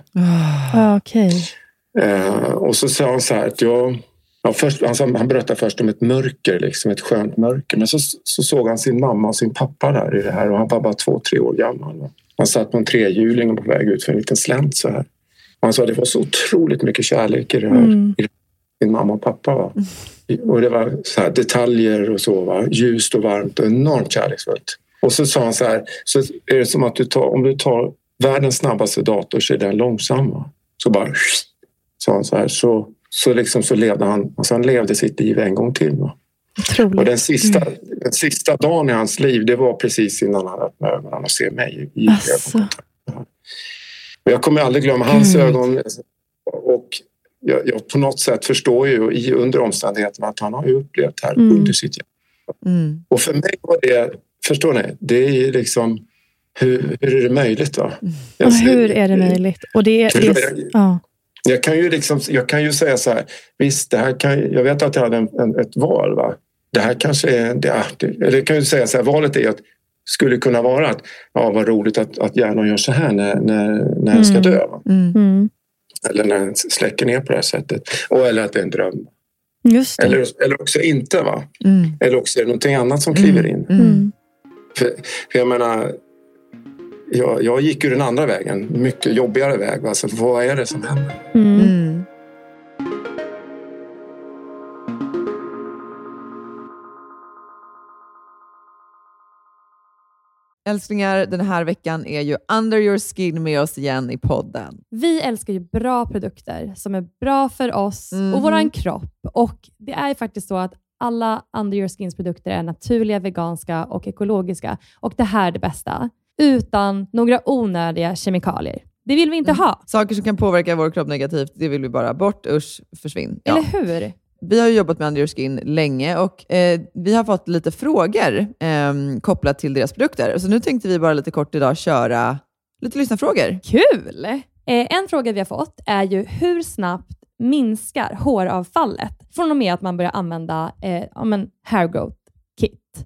[SPEAKER 2] Ah.
[SPEAKER 3] Okej.
[SPEAKER 4] Eh, och så sa han så här att jag... Ja, först, han, sa- han berättade först om ett mörker, liksom ett skönt mörker. Men så, så såg han sin mamma och sin pappa där i det här och han var bara två, tre år gammal. va. Han satt på en trehjuling och på väg ut för en liten slänt så här. Och han sa att det var så otroligt mycket kärlek i det här.
[SPEAKER 3] Mm.
[SPEAKER 4] I sin mamma och pappa. Va? Och det var så här, detaljer och så. Va? Ljust och varmt och enormt kärleksfullt. Och så sa han så här, så är det som att du tar, om du tar världens snabbaste dator så är den långsam. Va? Så bara sa han så här, så, så, liksom så levde han, alltså han levde sitt liv en gång till. Va?
[SPEAKER 3] Otroligt.
[SPEAKER 4] Och den sista, den sista dagen i hans liv, det var precis innan han öppnade ögonen och ser mig i ögonkontakt. Och Jag kommer aldrig glömma hans
[SPEAKER 3] Gud.
[SPEAKER 4] ögon. Och jag, jag på något sätt förstår ju i, under omständigheterna att han har upplevt det här
[SPEAKER 3] Mm.
[SPEAKER 4] under sitt liv.
[SPEAKER 2] Mm.
[SPEAKER 4] Och för mig var det, förstår ni, det är ju liksom hur, hur är det möjligt? Va? Jag
[SPEAKER 3] Och
[SPEAKER 4] ser-
[SPEAKER 3] hur är det möjligt? Och det, är- det,
[SPEAKER 4] jag.
[SPEAKER 3] ja.
[SPEAKER 4] Jag kan ju, liksom, jag kan ju säga så här, visst, det här kan, jag vet att jag hade en, en, ett val. Va? Det här kanske är, det, det, eller jag kan ju säga så här, valet är att skulle kunna vara att ja, vad roligt att, att hjärnan gör så här när, när, när jag ska
[SPEAKER 3] Mm.
[SPEAKER 4] dö. Va?
[SPEAKER 2] Mm.
[SPEAKER 3] Mm.
[SPEAKER 4] Eller när den släcker ner på det här sättet. Och, eller att det är en dröm.
[SPEAKER 3] Just det.
[SPEAKER 4] Eller, eller också inte. va?
[SPEAKER 2] Mm.
[SPEAKER 4] Eller också är det någonting annat som kliver in.
[SPEAKER 2] Mm.
[SPEAKER 3] Mm.
[SPEAKER 4] För, för jag menar, jag, jag gick ju den andra vägen. Mycket jobbigare väg. Va? Så vad är det som händer?
[SPEAKER 3] Mm.
[SPEAKER 2] Mm. Älsklingar, den här veckan är ju Under your skin med oss igen i podden.
[SPEAKER 3] Vi älskar ju bra produkter som är bra för oss
[SPEAKER 2] Mhm.
[SPEAKER 3] och våran kropp. Och Det är faktiskt så att alla Under Your Skins produkter är naturliga, veganska och ekologiska. Och det här är det bästa. Utan några onödiga kemikalier. Det vill vi inte
[SPEAKER 2] Mm.
[SPEAKER 3] ha.
[SPEAKER 2] Saker som kan påverka vår kropp negativt, det vill vi bara bort. Usch, försvinn. Ja.
[SPEAKER 3] Eller hur?
[SPEAKER 2] Vi har jobbat med Under Your Skin länge och eh, vi har fått lite frågor eh, kopplat till deras produkter. Så nu tänkte vi bara lite kort idag köra lite lyssnarfrågor.
[SPEAKER 3] Kul! Eh, en fråga vi har fått är ju hur snabbt minskar håravfallet från och med att man börjar använda eh, ja, men hair growth kit?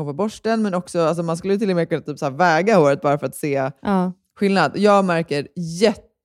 [SPEAKER 2] kommer på borsten, men också alltså, man skulle till och med kunna typ, så väga håret bara för att se
[SPEAKER 3] ja.
[SPEAKER 2] skillnad. Jag märker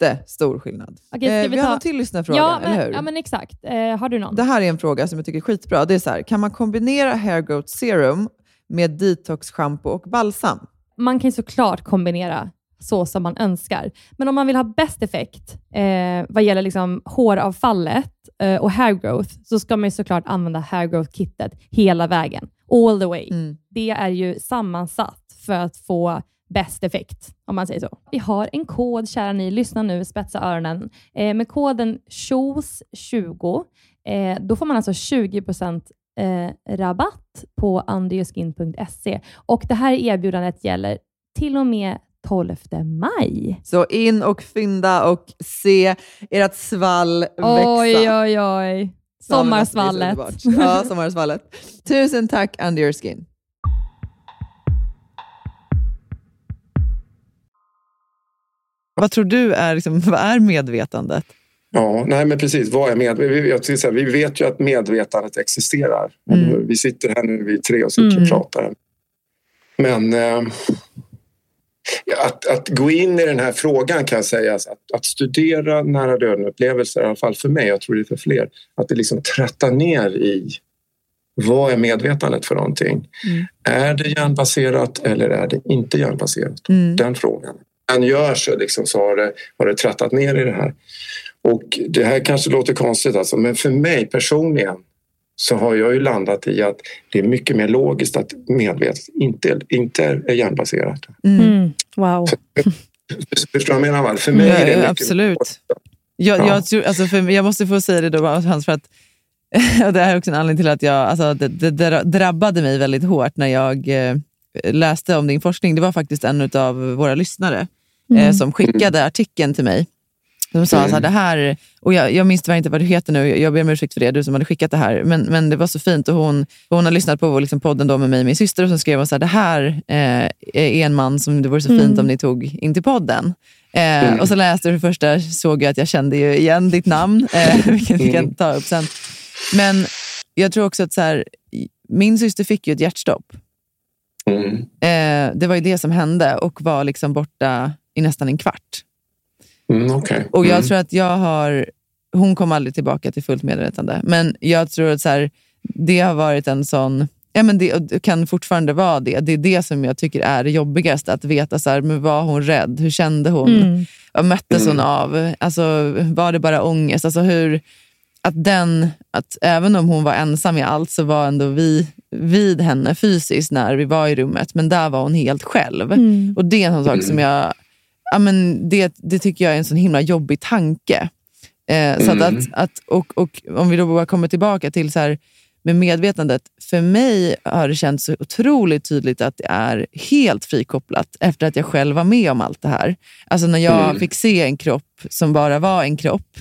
[SPEAKER 2] jättestor skillnad.
[SPEAKER 3] Okej,
[SPEAKER 2] eh,
[SPEAKER 3] vi
[SPEAKER 2] vi har
[SPEAKER 3] ta-
[SPEAKER 2] en till lyssnarfråga,
[SPEAKER 3] Ja,
[SPEAKER 2] eller hur?
[SPEAKER 3] ja, men exakt. Eh, har du någon?
[SPEAKER 2] Det här är en fråga som jag tycker är skitbra. Det är så här, kan man kombinera hair growth serum med detox shampoo och balsam?
[SPEAKER 3] man kan ju såklart kombinera så som man önskar. Men om man vill ha bäst effekt eh, vad gäller liksom håravfallet eh, och hair growth, så ska man ju såklart använda hair growth-kittet hela vägen. All the way.
[SPEAKER 2] Mm.
[SPEAKER 3] Det är ju sammansatt för att få bäst effekt, om man säger så. Vi har en kod, kära ni. Lyssna nu, spetsa öronen. Eh, med koden SHOES20, eh, då får man alltså 20% eh, rabatt på underyourskin.se. Och det här erbjudandet gäller till och med 12 maj.
[SPEAKER 2] Så in och fynda och se ert svall växa.
[SPEAKER 3] Oj, oj, oj. Sommarsvallet.
[SPEAKER 2] Ja, sommarsvallet. Tusen tack Under your skin. Vad tror du är, liksom, vad är medvetandet?
[SPEAKER 4] Ja, nej men precis. Vad är med, vi, jag säga, vi vet ju att medvetandet existerar.
[SPEAKER 2] Mm.
[SPEAKER 4] Vi sitter här nu, vi tre och sitter
[SPEAKER 3] Mm.
[SPEAKER 4] och pratar. Men eh, att, att gå in i den här frågan kan sägas att, att studera nära döden-upplevelser, i alla fall för mig, jag tror det är för fler, att det liksom trattar ner i vad är medvetandet för någonting?
[SPEAKER 2] Mm.
[SPEAKER 4] Är det hjärnbaserat eller är det inte hjärnbaserat?
[SPEAKER 2] Mm.
[SPEAKER 4] Den frågan. Han gör så, liksom, så har det, har det trattat ner i det här. Och det här kanske låter konstigt, alltså, men för mig personligen så har jag ju landat i att det är mycket mer logiskt att medvetet inte, inte är hjärnbaserat.
[SPEAKER 2] Mm.
[SPEAKER 3] Mm. Wow.
[SPEAKER 4] Förstår du vad jag menar? För mig är det
[SPEAKER 2] Ja,
[SPEAKER 4] mycket
[SPEAKER 2] absolut.
[SPEAKER 4] mer-
[SPEAKER 2] Jag,
[SPEAKER 4] Ja.
[SPEAKER 2] jag, tror, alltså för, jag måste få säga det då, Hans, för att det här är också en anledning till att jag, alltså, det, det, drabbade mig väldigt hårt när jag eh, läste om din forskning. Det var faktiskt en av våra lyssnare eh, som skickade artikeln till mig. De sa
[SPEAKER 4] Mm.
[SPEAKER 2] så här, det här, och jag, jag minns tyvärr inte vad du heter nu, jag ber om ursäkt för det, du som hade skickat det här. Men, men det var så fint och hon, hon har lyssnat på liksom, podden då med mig och min syster och så skrev hon så här, det här eh, är en man som det vore så fint om ni tog in till podden. Eh, Och så läste jag det första, såg jag att jag kände ju igen ditt namn, eh, vilket vi kan ta upp sen. Men jag tror också att så här, min syster fick ju ett hjärtstopp.
[SPEAKER 4] Mm.
[SPEAKER 2] Eh, det var ju det som hände och var liksom borta i nästan en kvart.
[SPEAKER 4] Mm, okej.
[SPEAKER 2] Och jag
[SPEAKER 4] Mm.
[SPEAKER 2] tror att jag har... Hon kom aldrig tillbaka till fullt medvetande. Men jag tror att så här, det har varit en sån... Ja, men det, kan fortfarande vara det. Det är det som jag tycker är det jobbigaste. Att veta, så här, men var hon rädd? Hur kände hon?
[SPEAKER 3] Mm.
[SPEAKER 2] Vad möttes hon
[SPEAKER 4] Mm.
[SPEAKER 2] av? Alltså, var det bara ångest? Alltså, hur, att den, att även om hon var ensam i allt så var ändå vi vid henne fysiskt när vi var i rummet. Men där var hon helt själv.
[SPEAKER 3] Mm.
[SPEAKER 2] Och det är en sån sak som jag... Ja, men det, det tycker jag är en sån himla jobbig tanke. Eh, så
[SPEAKER 4] Mm.
[SPEAKER 2] att, att, och, och om vi då bara kommer tillbaka till så här, med medvetandet. För mig har det känts så otroligt tydligt att det är helt frikopplat efter att jag själv var med om allt det här. Alltså när jag
[SPEAKER 4] Mm.
[SPEAKER 2] fick se en kropp som bara var en kropp.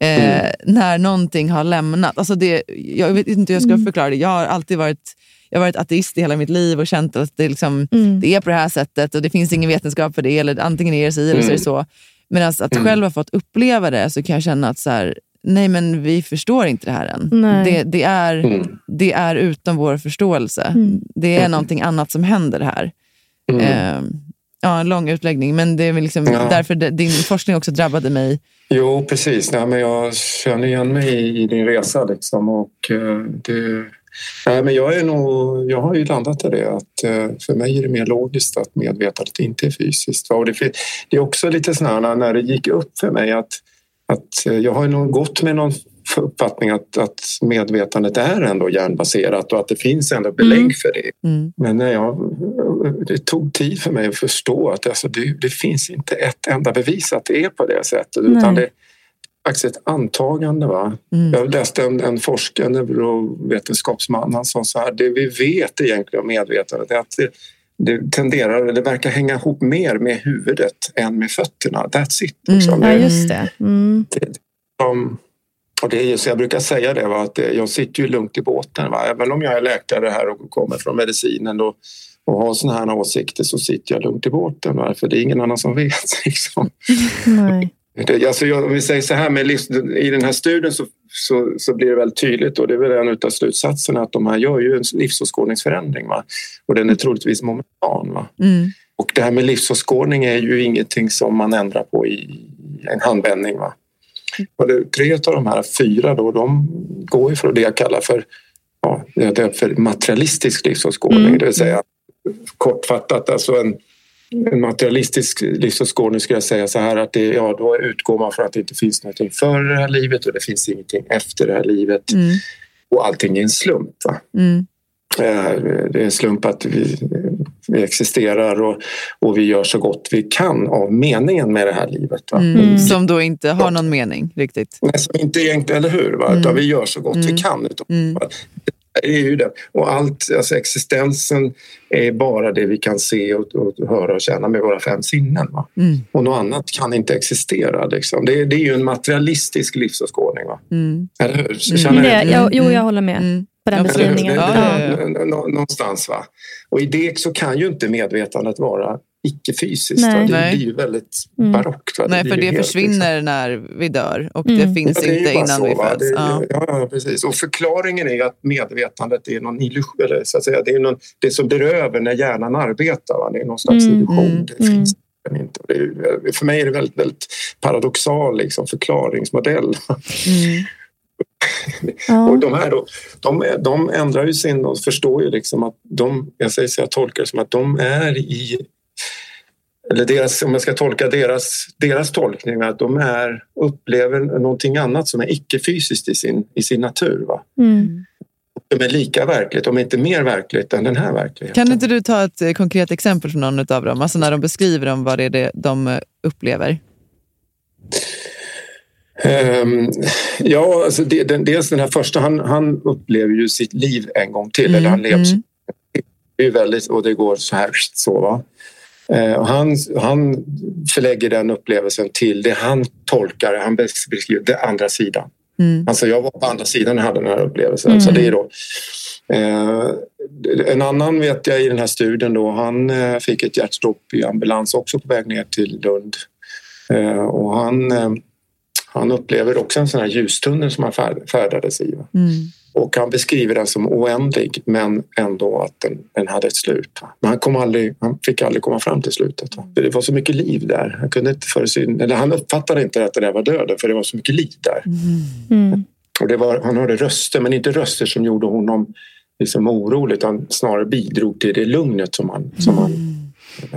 [SPEAKER 2] Eh, När någonting har lämnat. Alltså det, jag vet inte hur jag ska förklara det. Jag har alltid varit, jag har varit ateist i hela mitt liv och känt att det, liksom,
[SPEAKER 3] Mm.
[SPEAKER 2] det är på det här sättet och det finns ingen vetenskap för det. Eller antingen är det si eller så är det så. Men alltså att själv ha fått uppleva det så kan jag känna att så här, nej men vi förstår inte det här än. Det, det, är,
[SPEAKER 4] Mm.
[SPEAKER 2] det är utom vår förståelse. Det är någonting annat som händer här.
[SPEAKER 4] Mm.
[SPEAKER 2] Eh, ja, en lång utläggning, men det är väl liksom
[SPEAKER 4] Ja.
[SPEAKER 2] därför det, din forskning också drabbade mig.
[SPEAKER 4] Jo, precis. Nej, men jag känner igen mig i, i din resa. Liksom, och, eh, det, nej, men jag, är nog, jag har ju landat i det att eh, för mig är det mer logiskt att medvetandet inte är fysiskt. Och det, är också lite sådär när det gick upp för mig att, att eh, jag har nog gått med någon uppfattning att, att medvetandet är ändå hjärnbaserat och att det finns ändå belägg
[SPEAKER 3] Mm.
[SPEAKER 4] för det.
[SPEAKER 2] Mm.
[SPEAKER 4] Men när jag, det tog tid för mig att förstå att alltså det, det finns inte ett enda bevis att det är på det sättet.
[SPEAKER 3] Nej.
[SPEAKER 4] Utan det faktiskt ett antagande. Va?
[SPEAKER 2] Mm.
[SPEAKER 4] Jag läste en, en forskare, en neurovetenskapsman, han sa så här, det vi vet egentligen om medvetandet är att det, det tenderar, det verkar hänga ihop mer med huvudet än med fötterna. That's it. Liksom.
[SPEAKER 3] Ja,
[SPEAKER 4] Det-
[SPEAKER 3] just det. Mm.
[SPEAKER 4] som, och det är ju så jag brukar säga det, va, att det- jag sitter ju lugnt i båten. Va? Även om jag är läkare här och kommer från medicinen då, och har såna här åsikter så sitter jag lugnt i båten. Va? För det är ingen annan som vet. Liksom.
[SPEAKER 3] Nej.
[SPEAKER 4] Alltså om vi säger så här, med i den här studien så, så, så blir det väldigt tydligt och det är väl en av slutsatserna att de här gör ju en livsåskådningsförändring. Va? Och den är troligtvis momentan. Va?
[SPEAKER 2] Mm.
[SPEAKER 4] Och det här med livsåskådning är ju ingenting som man ändrar på i en handvändning. Va? Och det, tre av de här fyra då, de går ju för det jag kallar för, ja, det är för materialistisk livsåskådning.
[SPEAKER 3] Mm.
[SPEAKER 4] Det vill säga kortfattat, alltså en, en materialistisk livsåskådning skulle jag säga så här att det, ja, då utgår man från att det inte finns någonting före det här livet och det finns ingenting efter det här livet
[SPEAKER 2] Mm.
[SPEAKER 4] och allting är en slump. Va?
[SPEAKER 2] Mm.
[SPEAKER 4] Eh, Det är en slump att vi, vi existerar och, och vi gör så gott vi kan av meningen med det här livet. Va?
[SPEAKER 2] Mm. Som då inte har någon mening riktigt.
[SPEAKER 4] Nej, som inte egentligen, eller hur? Va? Utan vi gör så gott vi kan. Utan,
[SPEAKER 2] Mm.
[SPEAKER 4] Är ju det. Och allt, alltså existensen är bara det vi kan se och, och höra och känna med våra fem sinnen.
[SPEAKER 2] Mm.
[SPEAKER 4] Och något annat kan inte existera. Liksom. Det, är- det är ju en materialistisk livsåskådning. Va?
[SPEAKER 2] Mm.
[SPEAKER 4] Eller hur? Känner
[SPEAKER 3] är det. Jo, jag håller med
[SPEAKER 2] Mm.
[SPEAKER 3] på den beskrivningen.
[SPEAKER 2] Ja, ja, ja.
[SPEAKER 4] nå- Någonstans va. Och i det så kan ju inte medvetandet vara icke-fysiskt.
[SPEAKER 3] Nej.
[SPEAKER 4] va? Det
[SPEAKER 2] Nej.
[SPEAKER 4] blir ju väldigt
[SPEAKER 3] Mm.
[SPEAKER 4] barockt. Va?
[SPEAKER 2] Nej, för det försvinner när vi dör och
[SPEAKER 3] Mm.
[SPEAKER 2] det finns
[SPEAKER 4] Ja, det
[SPEAKER 2] inte innan
[SPEAKER 4] så,
[SPEAKER 2] vi föds.
[SPEAKER 4] Det,
[SPEAKER 2] Ja.
[SPEAKER 4] ja. Precis. Och förklaringen är att medvetandet är någon illusion. Eller så att säga, det är någon, det som blir över när hjärnan arbetar. Va? Det är någon slags
[SPEAKER 3] Mm,
[SPEAKER 4] illusion.
[SPEAKER 2] mm,
[SPEAKER 4] det finns inte. Det för mig är det väldigt, väldigt paradoxal liksom, förklaringsmodell.
[SPEAKER 2] Mm.
[SPEAKER 3] Ja.
[SPEAKER 4] Och de här då, de, de ändrar ju sin och förstår ju liksom att de, jag säger så jag tolkar det som att de är i eller deras, om jag ska tolka deras, deras tolkning, att de är, upplever någonting annat som är icke-fysiskt i sin, i sin natur. Va?
[SPEAKER 3] Mm.
[SPEAKER 4] De är lika verkligt, om inte mer verkligt än den här verkligheten.
[SPEAKER 2] Kan inte du ta ett eh, konkret exempel från någon av dem? Alltså när de beskriver om vad det är de eh, upplever.
[SPEAKER 4] Ehm, ja, alltså det, den, dels den här första, han, han upplever ju sitt liv en gång till.
[SPEAKER 2] Mm,
[SPEAKER 4] Eller han lever
[SPEAKER 2] mm.
[SPEAKER 4] väldigt, och det går så här. Så, va? Eh, och han, han förlägger den upplevelsen till det han tolkar, han beskriver det andra sidan.
[SPEAKER 2] Mm.
[SPEAKER 4] Alltså jag var på andra sidan och hade den här upplevelsen.
[SPEAKER 3] Mm.
[SPEAKER 4] Så det är då, eh, en annan vet jag i den här studien då, han eh, fick ett hjärtstopp i ambulans också på väg ner till Lund. Eh, och han, eh, han upplever också en sån här ljustunnel som han färd, färdades i.
[SPEAKER 2] Mm.
[SPEAKER 4] Och han beskriver den som oändlig men ändå att den, den hade ett slut. Men han, kom aldrig, han fick aldrig komma fram till slutet. Va. Det var så mycket liv där. Han, kunde inte föresyn, eller han uppfattade inte att det där var döden för det var så mycket liv där.
[SPEAKER 3] Mm.
[SPEAKER 4] Och det var, han hörde röster, men inte röster som gjorde honom liksom orolig utan snarare bidrog till det lugnet som han... Som han,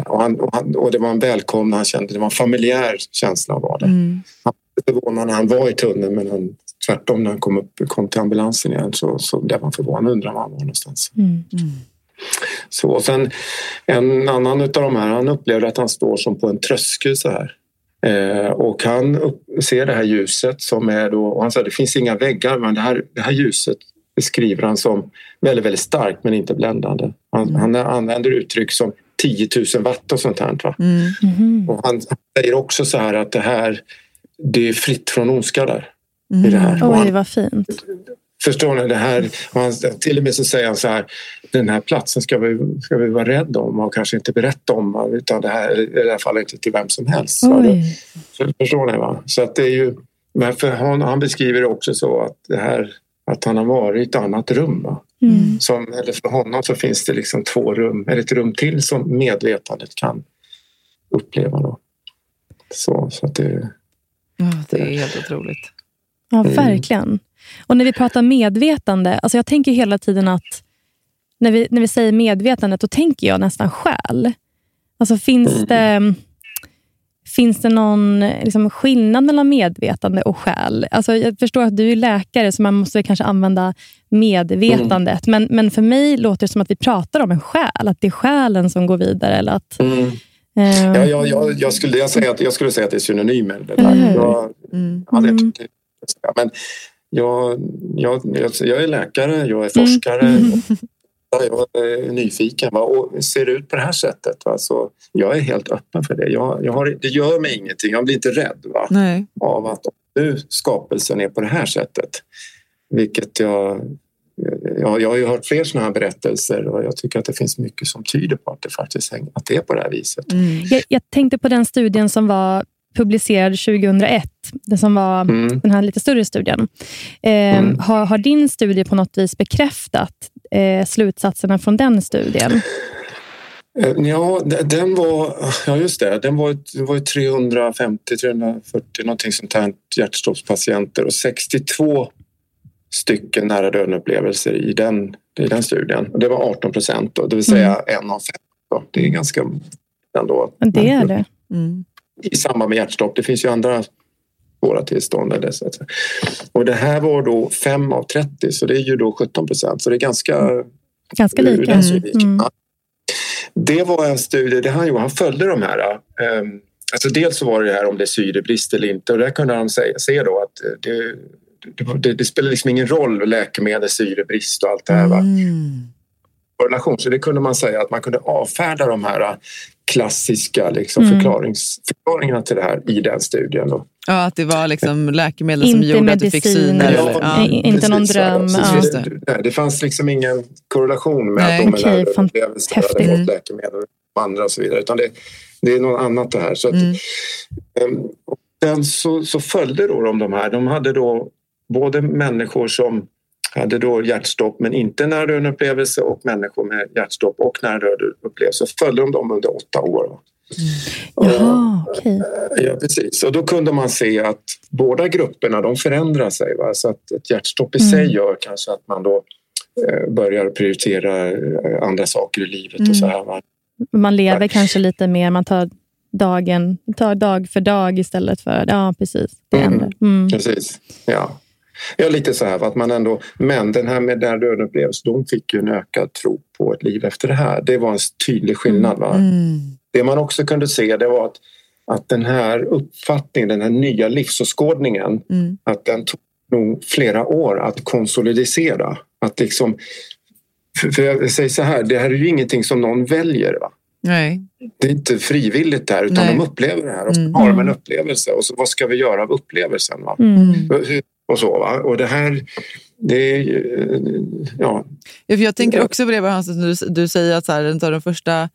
[SPEAKER 4] och, han, och, han och det var en välkomna, han kände, det var en familjär känsla av där.
[SPEAKER 2] Mm.
[SPEAKER 4] Han blev förvånad när han var i tunneln men han, tvärtom när han kom, upp, kom till ambulansen igen så, så blev han förvånad och undrade var han var någonstans.
[SPEAKER 3] Mm.
[SPEAKER 4] Så, och sen en annan av de här, han upplevde att han står som på en tröskel så här. Eh, och han upp, ser det här ljuset som är då, och han sa det finns inga väggar men det här, det här ljuset beskriver han som väldigt, väldigt starkt men inte bländande. Han, han använder uttryck som 10 000 watt och sånt här. Va?
[SPEAKER 2] Mm.
[SPEAKER 3] Mhm.
[SPEAKER 4] Och han, han säger också så här att det här, det är fritt från ondska där.
[SPEAKER 2] Mm.
[SPEAKER 4] I det här. Och
[SPEAKER 3] Oj,
[SPEAKER 4] han,
[SPEAKER 3] vad fint.
[SPEAKER 4] Förstår ni? Det här, och han, till och med så säger han så här, den här platsen ska vi, ska vi vara rädda om och kanske inte berätta om. Utan det här i det här fallet inte till vem som helst. Det- Förstår ni? Va? Så att det är ju, men för han, han beskriver det också så att, det här, att han har varit i ett annat rum. Va?
[SPEAKER 3] Mm.
[SPEAKER 4] Som, eller för honom så finns det liksom två rum, eller ett rum till som medvetandet kan uppleva. Då. Så, så att det,
[SPEAKER 2] Ja, det är helt otroligt.
[SPEAKER 3] Ja,
[SPEAKER 4] Mm.
[SPEAKER 3] verkligen. Och när vi pratar medvetande, alltså jag tänker hela tiden att när vi, när vi säger medvetandet, då tänker jag nästan själ. Alltså finns
[SPEAKER 4] Mm.
[SPEAKER 3] det, finns det någon liksom, skillnad mellan medvetande och själ? Alltså jag förstår att du är läkare, så man måste kanske använda medvetandet. Men, men för mig låter det som att vi pratar om en själ, att det är själen som går vidare. Eller att,
[SPEAKER 4] mm.
[SPEAKER 3] eh,
[SPEAKER 4] Ja, jag, jag, jag, skulle, jag, säga att, jag skulle säga att det är synonymer. Det där. Jag,
[SPEAKER 2] Mm.
[SPEAKER 4] ja, det,
[SPEAKER 3] Mm.
[SPEAKER 4] det, men jag, jag, jag, är läkare, jag är
[SPEAKER 3] Mm.
[SPEAKER 4] forskare. Jag är nyfiken va? och ser det ut på det här sättet. Va? Så jag är helt öppen för det. Jag, jag har, det gör mig ingenting. Jag blir inte rädd va?
[SPEAKER 2] Nej.
[SPEAKER 4] av att nu skapelsen är på det här sättet. Vilket jag... Jag, jag har ju hört fler sådana här berättelser och jag tycker att det finns mycket som tyder på att det faktiskt att det är på det här viset.
[SPEAKER 2] Mm.
[SPEAKER 3] jag, jag tänkte på den studien som var publicerad 2001. Den som var
[SPEAKER 4] Mm.
[SPEAKER 3] den här lite större studien. Eh,
[SPEAKER 4] Mm.
[SPEAKER 3] har, har din studie på något vis bekräftat eh, slutsatserna från den studien?
[SPEAKER 4] Eh, Ja, de- den var... Ja, just det. Den var, det var ju 350-340 någonting sånt här hjärtstoppspatienter och 62 stycken nära döden-upplevelser i den, i den studien. Och det var 18 procent, det vill säga en av fem. Då. Det är ganska ändå.
[SPEAKER 3] Det är det.
[SPEAKER 2] Mm.
[SPEAKER 4] I samband med hjärtstopp. Det finns ju andra svåra tillstånd. Eller så att säga. Och det här var då 5 av 30, så det är ju då 17 procent. Så det är ganska
[SPEAKER 3] Ganska
[SPEAKER 4] ur
[SPEAKER 3] lika. Mm.
[SPEAKER 4] Det var en studie, det han gjorde, han följde de här. Um, alltså dels så var det här om det är syrebrist eller inte och där kunde han se, se då att det, det, det, det spelar liksom ingen roll läkemedel, syrebrist och allt det här. Va?
[SPEAKER 2] Mm.
[SPEAKER 4] Korrelation. Så det kunde man säga att man kunde avfärda de här klassiska liksom,
[SPEAKER 3] Mm.
[SPEAKER 4] förklarings, förklaringarna till det här i den studien. Då.
[SPEAKER 2] Ja, att det var liksom läkemedel som
[SPEAKER 3] Inte
[SPEAKER 2] gjorde att du fick
[SPEAKER 3] medicin
[SPEAKER 2] syner.
[SPEAKER 3] eller-
[SPEAKER 2] eller-
[SPEAKER 3] Ja. Inte någon dröm, ja.
[SPEAKER 4] det, det, det fanns liksom ingen korrelation med
[SPEAKER 2] Nej.
[SPEAKER 4] att de okay, upplevelser hade fått läkemedel. andra och så vidare. Utan det, det är något annat det här. Så att,
[SPEAKER 2] Mm.
[SPEAKER 4] och sen så, så följde då de de här. De hade då både människor som hade då hjärtstopp men inte nära döden upplevelse och människor med hjärtstopp och nära döden upplevelse. Följde de dem under åtta år. va.
[SPEAKER 3] Jaha, okej.
[SPEAKER 4] Ja, precis. Och då kunde man se att båda grupperna de förändrar sig. Va? Så att ett hjärtstopp i sig gör kanske att man då eh, börjar prioritera eh, andra saker i livet och så här. Va?
[SPEAKER 3] Man lever kanske lite mer, man tar dagen tar dag för dag istället för... Ja, precis. Det
[SPEAKER 4] Mm.
[SPEAKER 3] händer. Mm.
[SPEAKER 4] Precis. Ja. Ja, lite så här. Att man ändå, men den här med nära döden upplevelse, de fick ju en ökad tro på ett liv efter det här. Det var en tydlig skillnad. Va?
[SPEAKER 2] Mm.
[SPEAKER 4] Det man också kunde se det var att, att den här uppfattningen, den här nya livsåskådningen,
[SPEAKER 2] Mm.
[SPEAKER 4] att den tog nog flera år att konsolidera. Att liksom, för, jag säger så här, det här är ju ingenting som någon väljer. Va?
[SPEAKER 2] Nej.
[SPEAKER 4] Det är inte frivilligt där utan
[SPEAKER 2] Nej.
[SPEAKER 4] de upplever det här och så
[SPEAKER 2] Mm.
[SPEAKER 4] har de en upplevelse och så, vad ska vi göra av upplevelsen? Va?
[SPEAKER 3] Mm.
[SPEAKER 4] Hur- Och så va? Och det här, det är ju- ja,
[SPEAKER 2] Ja, för jag tänker också på det, Hans, du, du säger att så här, en av de första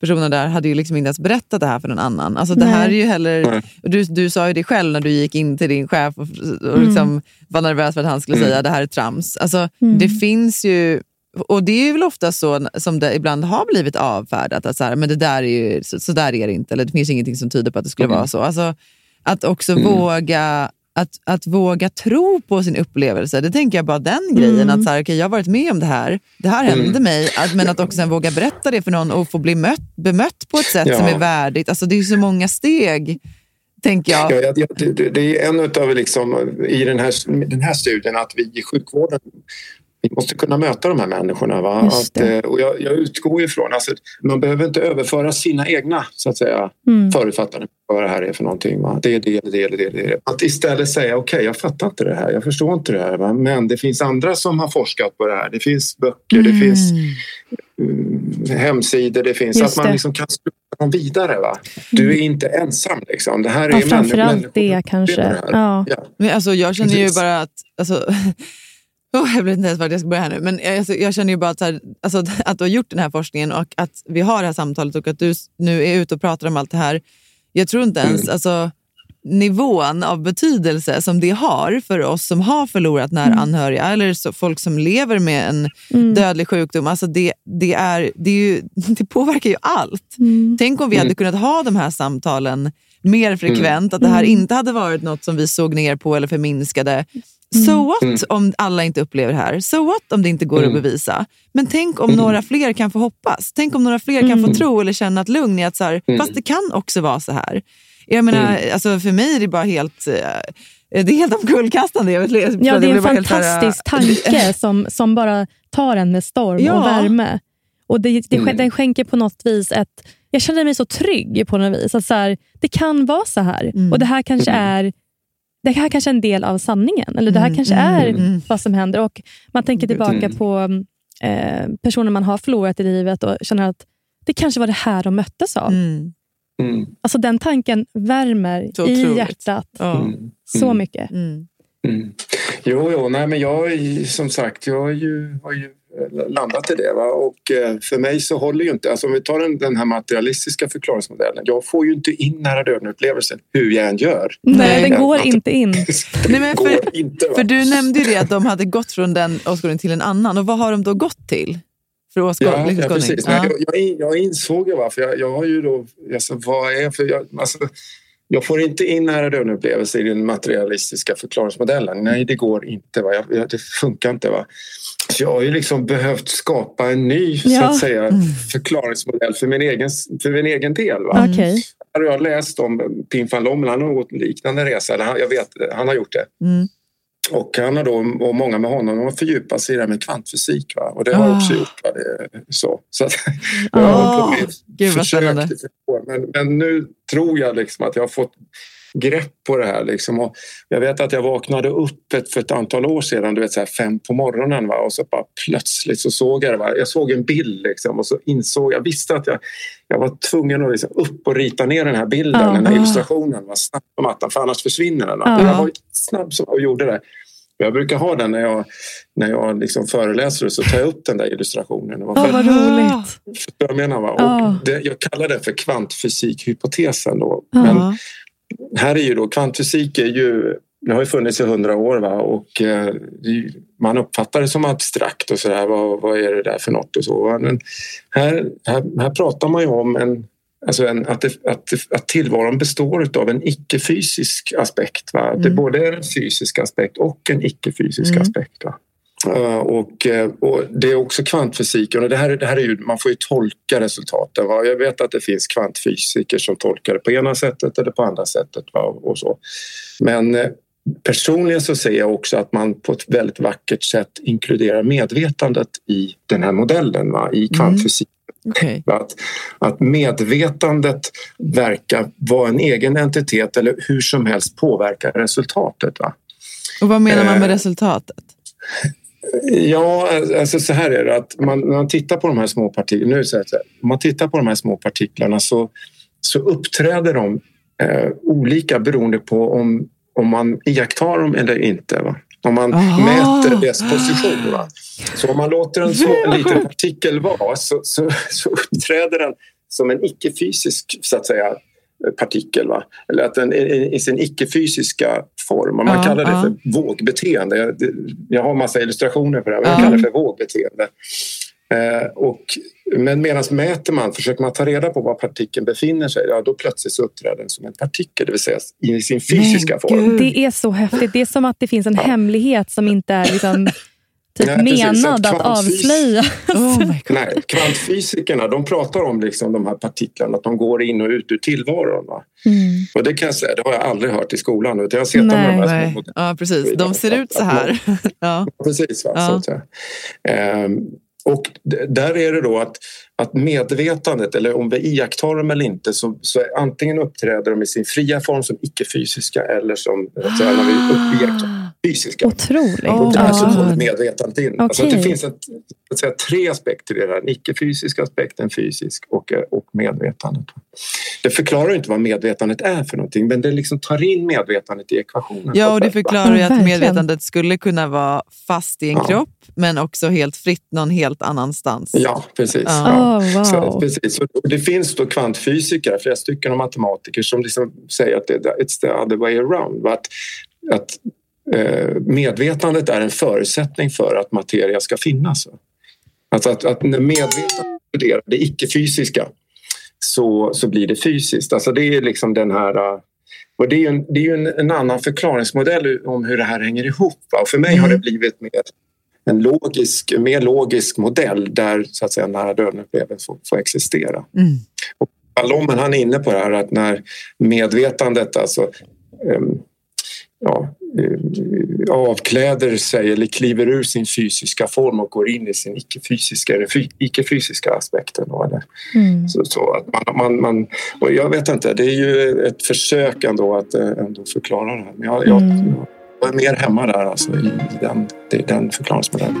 [SPEAKER 2] personerna där hade ju liksom inte ens berättat det här för någon annan. Alltså, det
[SPEAKER 3] Nej.
[SPEAKER 2] här är ju heller, du, du sa ju det själv när du gick in till din chef och, och
[SPEAKER 3] Mm.
[SPEAKER 2] liksom var nervös för att han skulle
[SPEAKER 4] Mm.
[SPEAKER 2] säga det här är trams. Alltså,
[SPEAKER 3] Mm.
[SPEAKER 2] Det finns ju, och det är väl ofta så som det ibland har blivit avfärdat, att så, här, men det där är ju, så, så där är det inte, eller det finns ingenting som tyder på att det skulle
[SPEAKER 4] Mm.
[SPEAKER 2] vara så. Alltså, att också
[SPEAKER 4] Mm.
[SPEAKER 2] våga att, att våga tro på sin upplevelse. Det tänker jag bara den grejen.
[SPEAKER 3] Mm.
[SPEAKER 2] Att så här, okay, jag har varit med om det här. Det här
[SPEAKER 4] Mm.
[SPEAKER 2] hände mig. Att, men att också sen våga berätta det för någon och få bli mött, bemött på ett sätt
[SPEAKER 4] Ja.
[SPEAKER 2] som är värdigt. Alltså, det är så många steg, tänker jag.
[SPEAKER 4] Ja, jag- det, det är en av liksom, i den här, den här studien att vi i sjukvården vi måste kunna möta de här människorna. Va? Att, eh, och jag, jag utgår ifrån, alltså, man behöver inte överföra sina egna så att säga,
[SPEAKER 3] Mm.
[SPEAKER 4] förutfattade vad det här är för någonting. Va? Det är det, det, är det, det, det. Att istället säga okej, jag fattar inte det här, jag förstår inte det här. Va? Men det finns andra som har forskat på det här. Det finns böcker, det finns mm, hemsidor, det finns
[SPEAKER 3] Just
[SPEAKER 4] att man
[SPEAKER 3] det.
[SPEAKER 4] liksom kan sluta dem vidare. Va? Du är inte ensam. Liksom. Det här är
[SPEAKER 3] Ja, framförallt
[SPEAKER 4] människor
[SPEAKER 3] det kanske.
[SPEAKER 4] det.
[SPEAKER 3] Ja.
[SPEAKER 4] Ja.
[SPEAKER 2] Men alltså, jag känner ju bara att... Alltså, oh, jag vet inte ens vart jag ska börja här nu. Men jag, alltså, jag känner ju bara att, här, alltså, att du har gjort den här forskningen och att vi har det här samtalet och att du nu är ute och pratar om allt det här. Jag tror inte ens...
[SPEAKER 4] Mm.
[SPEAKER 2] Alltså, nivån av betydelse som det har för oss som har förlorat nära anhöriga eller så, folk som lever med en
[SPEAKER 3] Mm.
[SPEAKER 2] dödlig sjukdom. Alltså det, det, är, det, är ju, det påverkar ju allt.
[SPEAKER 3] Mm.
[SPEAKER 2] Tänk om vi hade
[SPEAKER 4] Mm.
[SPEAKER 2] kunnat ha de här samtalen mer frekvent, att det här
[SPEAKER 3] Mm.
[SPEAKER 2] inte hade varit något som vi såg ner på eller förminskade. So what
[SPEAKER 4] Mm.
[SPEAKER 2] om alla inte upplever det här? So what om det inte går
[SPEAKER 4] Mm.
[SPEAKER 2] att bevisa? Men tänk om
[SPEAKER 4] Mm.
[SPEAKER 2] några fler kan få hoppas. Tänk om några fler kan
[SPEAKER 3] Mm.
[SPEAKER 2] få tro eller känna ett lugn i att så här,
[SPEAKER 4] Mm.
[SPEAKER 2] fast det kan också vara så här. Jag menar, alltså för mig är det bara helt, eh, det är helt omkullkastande. Jag vet,
[SPEAKER 3] Ja, det är en
[SPEAKER 2] så här,
[SPEAKER 3] fantastisk tanke som, som bara tar en med storm
[SPEAKER 2] Ja.
[SPEAKER 3] och värme. Och det, det,
[SPEAKER 4] Mm.
[SPEAKER 3] Den skänker på något vis ett... Jag känner mig så trygg på något vis. Att så här, det kan vara så här.
[SPEAKER 2] Mm.
[SPEAKER 3] Och det här kanske
[SPEAKER 4] Mm.
[SPEAKER 3] är det här kanske är en del av sanningen. Eller det här
[SPEAKER 2] Mm,
[SPEAKER 3] kanske
[SPEAKER 2] mm,
[SPEAKER 3] är
[SPEAKER 2] mm.
[SPEAKER 3] vad som händer. Och Man tänker tillbaka
[SPEAKER 4] Mm.
[SPEAKER 3] på eh, personer man har förlorat i livet och känner att det kanske var det här de möttes av.
[SPEAKER 2] Mm.
[SPEAKER 4] Mm.
[SPEAKER 3] Alltså Den tanken värmer
[SPEAKER 2] Så
[SPEAKER 3] i
[SPEAKER 2] otroligt.
[SPEAKER 3] hjärtat
[SPEAKER 2] Ja.
[SPEAKER 4] Mm.
[SPEAKER 3] så
[SPEAKER 4] Mm.
[SPEAKER 3] mycket.
[SPEAKER 2] Mm.
[SPEAKER 4] Mm. Jo, jo, nej, men jag som sagt, jag har ju, har ju landat i det. Va? Och eh, för mig så håller ju inte, alltså om vi tar den, den här materialistiska förklaringsmodellen, jag får ju inte in nära döden-upplevelsen hur jag än gör.
[SPEAKER 3] Nej, den går inte in.
[SPEAKER 2] Nej, men
[SPEAKER 4] går
[SPEAKER 2] för-
[SPEAKER 4] inte.
[SPEAKER 2] För du nämnde ju det att de hade gått från den åskådningen till en annan. Och vad har de då gått till? För
[SPEAKER 4] Ja, ja,
[SPEAKER 2] livsåskådning?
[SPEAKER 4] precis. Men jag, jag, in- jag insåg ju varför. Jag, jag har ju då... Alltså, vad är för jag, alltså, jag får inte in nära döden-upplevelser i den materialistiska förklaringsmodellen. Nej, det går inte. Va? Det funkar inte. Va? Så jag har ju liksom behövt skapa en ny så
[SPEAKER 3] Ja.
[SPEAKER 4] att säga, förklaringsmodell för min egen, för min egen del. Va?
[SPEAKER 2] Mm.
[SPEAKER 3] Okej.
[SPEAKER 4] Här har jag läst om Pim van Lommel. Han har gått en liknande resa. Eller han, jag vet, han har gjort det.
[SPEAKER 2] Mm.
[SPEAKER 4] Och han har då, och många med honom har fördjupat sig i det här med kvantfysik. Va? Och det har jag också
[SPEAKER 2] Ah.
[SPEAKER 4] gjort. Va? Det, så. så att,
[SPEAKER 2] Ah,
[SPEAKER 4] jag har på med
[SPEAKER 2] gud vad
[SPEAKER 4] försökt men, men nu tror jag liksom att jag har fått grepp på det här. Liksom. Och jag vet att jag vaknade upp ett, för ett antal år sedan, du vet, så här fem på morgonen va? och så bara plötsligt så såg jag det. Va? Jag såg en bild liksom, och så insåg jag, visste att jag, jag var tvungen att liksom upp och rita ner den här bilden,
[SPEAKER 3] Ja.
[SPEAKER 4] den här illustrationen va? snabbt på mattan för annars försvinner den. Va?
[SPEAKER 3] Ja.
[SPEAKER 4] Jag var snabb och gjorde det. Jag brukar ha den när jag, när jag liksom föreläser och så tar jag upp den där illustrationen. Det var för-
[SPEAKER 3] vad roligt.
[SPEAKER 4] Jag menar? Va? Och det, jag kallar det för kvantfysikhypotesen. Då.
[SPEAKER 3] Ja.
[SPEAKER 4] Men här är ju då, kvantfysik är ju, det har ju funnits i hundra år va? och eh, är man uppfattar det som abstrakt och sådär. Vad, vad är det där för något och så. Men här, här, här pratar man ju om en, alltså en, att, det, att, att tillvaron består av en icke-fysisk aspekt. Va? Att Det
[SPEAKER 2] Mm.
[SPEAKER 4] både är en fysisk aspekt och en icke-fysisk
[SPEAKER 2] Mm.
[SPEAKER 4] aspekt. Va? Uh, Och, eh, och det är också kvantfysiken. Och det här, det här är ju, man får ju tolka resultaten. Va? Jag vet att det finns kvantfysiker som tolkar det på ena sättet eller på andra sättet. Va? Och så. Men eh, personligen så ser jag också att man på ett väldigt vackert sätt inkluderar medvetandet i den här modellen, va? i kvantfysik.
[SPEAKER 2] Okej.
[SPEAKER 4] Att, att medvetandet verkar vara en egen entitet eller hur som helst påverkar resultatet. Va?
[SPEAKER 2] Och vad menar man med
[SPEAKER 4] Eh,
[SPEAKER 2] resultatet?
[SPEAKER 4] Ja, alltså så här är det att man, när man tittar på de här små partiklarna, nu så här, så här, om man tittar på de här små partiklarna så, så uppträder de eh, olika beroende på om, om man iakttar dem eller inte. Va? Om man
[SPEAKER 2] Aha.
[SPEAKER 4] mäter dess position. Va? Så om man låter en, små, en liten partikel vara så, så, så uppträder den som en icke-fysisk så att säga, partikel. Va? Eller att den i sin icke-fysiska form. Och man
[SPEAKER 2] Ja,
[SPEAKER 4] kallar det
[SPEAKER 2] ja.
[SPEAKER 4] för vågbeteende. Jag, jag har massa illustrationer på det här, men
[SPEAKER 2] Ja.
[SPEAKER 4] jag kallar det för vågbeteende. Eh, och, men medan mäter man, försöker man ta reda på var partikeln befinner sig, ja, då plötsligt så uppträder den som en partikel, det vill säga i sin fysiska
[SPEAKER 2] Men
[SPEAKER 4] form.
[SPEAKER 2] gud.
[SPEAKER 3] Det är så häftigt. Det är som att det finns en hemlighet som inte är liksom, typ
[SPEAKER 4] Nej, precis. Så
[SPEAKER 3] menad att
[SPEAKER 4] kvantfys-
[SPEAKER 3] avslöja.
[SPEAKER 2] Oh.
[SPEAKER 4] Nej, kvantfysikerna de pratar om liksom de här partiklarna, att de går in och ut ur tillvaron. Va?
[SPEAKER 3] Mm.
[SPEAKER 4] Och det kan jag säga, det har jag aldrig hört i skolan. Utan jag har sett dem med de här små
[SPEAKER 2] Nej. Ja, precis. De ser ut så här. Ja.
[SPEAKER 4] Precis. Va?
[SPEAKER 2] Ja.
[SPEAKER 4] Så att. Ehm, och där är det då att, att medvetandet, eller om vi iakttar dem eller inte så, så antingen uppträder de i sin fria form som icke-fysiska eller som att säga, när vi iakttar fysiska.
[SPEAKER 3] Otroligt.
[SPEAKER 4] Och där så
[SPEAKER 2] Ah.
[SPEAKER 4] kommer medvetandet in. Alltså att det finns ett, att säga, tre aspekter i det här. En icke-fysisk aspekt, en fysisk och, och medvetandet. Det förklarar ju inte vad medvetandet är för någonting men det liksom tar in medvetandet i ekvationen.
[SPEAKER 2] Ja, och det förklarar ju att medvetandet skulle kunna vara fast i en
[SPEAKER 4] Ja.
[SPEAKER 2] kropp men också helt fritt någon helt annanstans.
[SPEAKER 4] Ja, precis.
[SPEAKER 2] Ja.
[SPEAKER 3] Oh, wow.
[SPEAKER 4] Så, precis. Och det finns då kvantfysiker, flera stycken och matematiker som liksom säger att det, it's the other way around. va? Att, att medvetandet är en förutsättning för att materia ska finnas. Alltså att, att när medvetandet studerar det icke-fysiska så, så blir det fysiskt. Alltså det är liksom den här... eh, Och det är ju en, det är en, en annan förklaringsmodell om hur det här hänger ihop. Och för mig har det blivit mer en logisk, mer logisk modell där så att säga nära döden-upplevelsen får, får existera.
[SPEAKER 2] Mm.
[SPEAKER 4] Lommen han är inne på det här att när medvetandet alltså ehm, ja, eh, avkläder sig eller kliver ur sin fysiska form och går in i sin icke-fysiska, icke-fysiska aspekten.
[SPEAKER 3] Mm.
[SPEAKER 4] Så, så att man, man, man, och jag vet inte, det är ju ett försök ändå att eh, ändå förklara det här. Men jag, jag,
[SPEAKER 3] Mm.
[SPEAKER 4] jag är mer hemma där alltså, i den, i den förklaringsmodellen.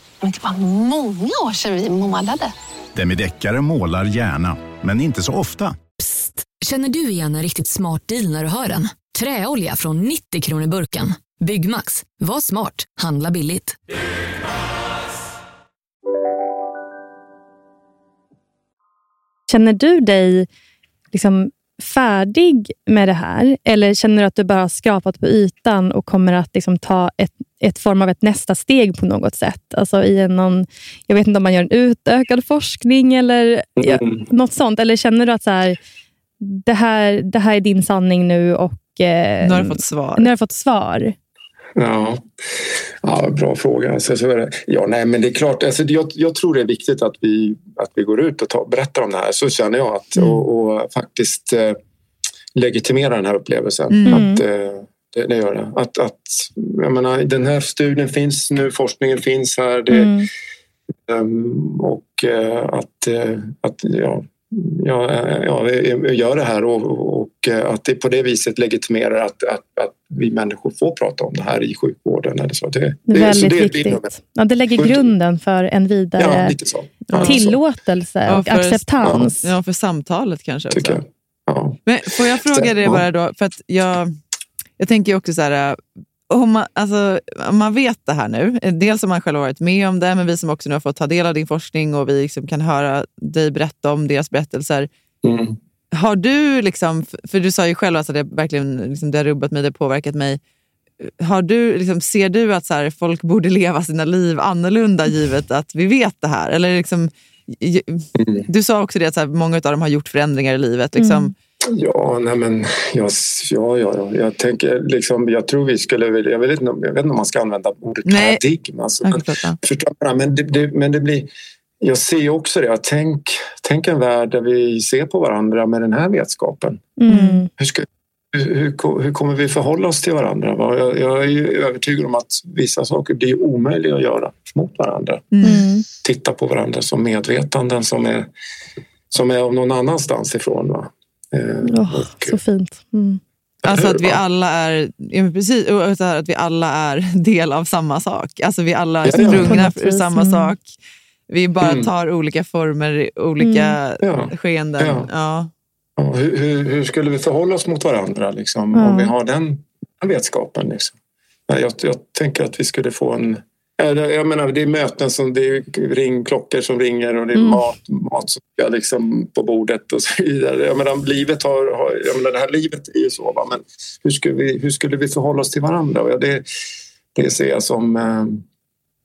[SPEAKER 5] Men det var många år sedan vi målade.
[SPEAKER 6] Demideckare målar gärna, men inte så ofta.
[SPEAKER 7] Känner du igen en riktigt smart deal när du hör den? Träolja från 90 kronor burken. Byggmax. Var smart. Handla billigt.
[SPEAKER 3] Känner du dig liksom färdig med det här? Eller känner du att du bara har skrapat på ytan och kommer att liksom ta ett, ett form av ett nästa steg på något sätt? Alltså i en någon, jag vet inte om man gör en utökad forskning eller ja,
[SPEAKER 4] Mm.
[SPEAKER 3] något sånt. Eller känner du att så här, det, här, det här är din sanning nu och eh,
[SPEAKER 2] Nu har du fått svar.
[SPEAKER 3] nu har du fått svar?
[SPEAKER 4] Ja. ja, bra fråga. Alltså, så. Ja, nej, men det är klart. Alltså, jag, jag tror det är viktigt att vi, att vi går ut och tar, berättar om det här. Så känner jag. Att, och, och faktiskt eh, legitimera den här upplevelsen.
[SPEAKER 8] Mm.
[SPEAKER 4] Att, eh, det, det gör det. Att, att, jag menar, den här studien finns nu, forskningen finns här. Det,
[SPEAKER 3] Mm.
[SPEAKER 4] ehm, och eh, att, eh, att ja, ja, ja, vi gör det här och, och eh, att det på det viset legitimerar att, att, att vi människor får prata om det här i sjukvården. Eller så. Det,
[SPEAKER 3] Det
[SPEAKER 4] det, så
[SPEAKER 3] väldigt
[SPEAKER 4] det är
[SPEAKER 3] viktigt. Ja, det lägger grunden för en vidare.
[SPEAKER 4] Ja,
[SPEAKER 3] tillåtelse
[SPEAKER 2] Ja,
[SPEAKER 3] och
[SPEAKER 2] för-
[SPEAKER 3] acceptans.
[SPEAKER 2] Ja, för samtalet kanske också.
[SPEAKER 4] Tycker jag. Ja.
[SPEAKER 2] Men får jag fråga dig bara då, för att jag, jag tänker också så här, om man, alltså, om man vet det här nu, dels som man själv har varit med om det, men vi som också nu har fått ta del av din forskning och vi liksom kan höra dig berätta om deras berättelser.
[SPEAKER 4] Mm.
[SPEAKER 2] Har du, liksom, för du sa ju själv att det verkligen liksom, det har rubbat mig, det har påverkat mig. Har du, liksom, ser du att så här, folk borde leva sina liv annorlunda givet att vi vet det här? Eller liksom, j- Du sa också det att så här, många av dem har gjort förändringar i livet. Liksom.
[SPEAKER 3] Mm.
[SPEAKER 4] Ja, nej men jag, ja, ja, ja, jag tänker liksom, jag tror vi skulle vilja, jag vet inte, om- jag vet inte om man ska använda ordet
[SPEAKER 2] Nej.
[SPEAKER 4] paradigm. Alltså,
[SPEAKER 2] Jag
[SPEAKER 4] men, förstår men, det, det, men det blir, jag ser också det, tänk, tänk en värld där vi ser på varandra med den här vetskapen.
[SPEAKER 3] Mm.
[SPEAKER 4] Hur, ska, hur, hur, hur kommer vi förhålla oss till varandra? Va? Jag, jag är ju övertygad om att vissa saker blir omöjliga att göra mot varandra.
[SPEAKER 3] Mm.
[SPEAKER 4] Titta på varandra som medvetanden som är, som är av någon annanstans ifrån. Va? Eh,
[SPEAKER 3] Åh, så fint. Mm.
[SPEAKER 2] Alltså att vi alla är, ja, precis, och att vi alla är del av samma sak. Alltså vi alla är
[SPEAKER 4] Ja, ja.
[SPEAKER 2] Sprungna
[SPEAKER 3] något
[SPEAKER 2] ur samma
[SPEAKER 3] mm.
[SPEAKER 2] sak. Vi bara
[SPEAKER 4] Mm.
[SPEAKER 2] tar olika former, olika
[SPEAKER 4] Ja.
[SPEAKER 2] skeenden.
[SPEAKER 4] Ja.
[SPEAKER 2] Ja.
[SPEAKER 4] Ja, hur, hur, hur skulle vi förhålla oss mot varandra liksom,
[SPEAKER 3] Ja.
[SPEAKER 4] om vi har den, vetskapen? Liksom? Ja, Jag, jag tänker att vi skulle få en... Jag menar, det är möten som det är ringklockor som ringer och det är
[SPEAKER 3] Mm.
[SPEAKER 4] mat, mat som ska liksom på bordet och så vidare. Jag menar, livet har, har, jag menar, det här livet är ju så, va? men hur skulle, vi, hur skulle vi förhålla oss till varandra? Ja, det, det ser jag som eh,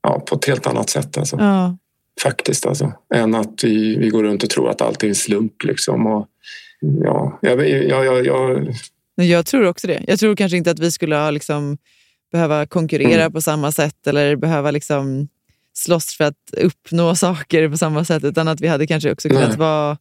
[SPEAKER 4] ja, på ett helt annat sätt. Alltså.
[SPEAKER 2] Ja.
[SPEAKER 4] Faktiskt alltså. Än att vi, vi går runt och tror att allt är en slump. Liksom. Och, ja, jag, jag, jag, jag,
[SPEAKER 2] jag tror också det. Jag tror kanske inte att vi skulle ha liksom, behöva konkurrera
[SPEAKER 4] Mm.
[SPEAKER 2] på samma sätt eller behöva liksom, slåss för att uppnå saker på samma sätt. Utan att vi hade kanske också kunnat
[SPEAKER 4] Nej.
[SPEAKER 2] vara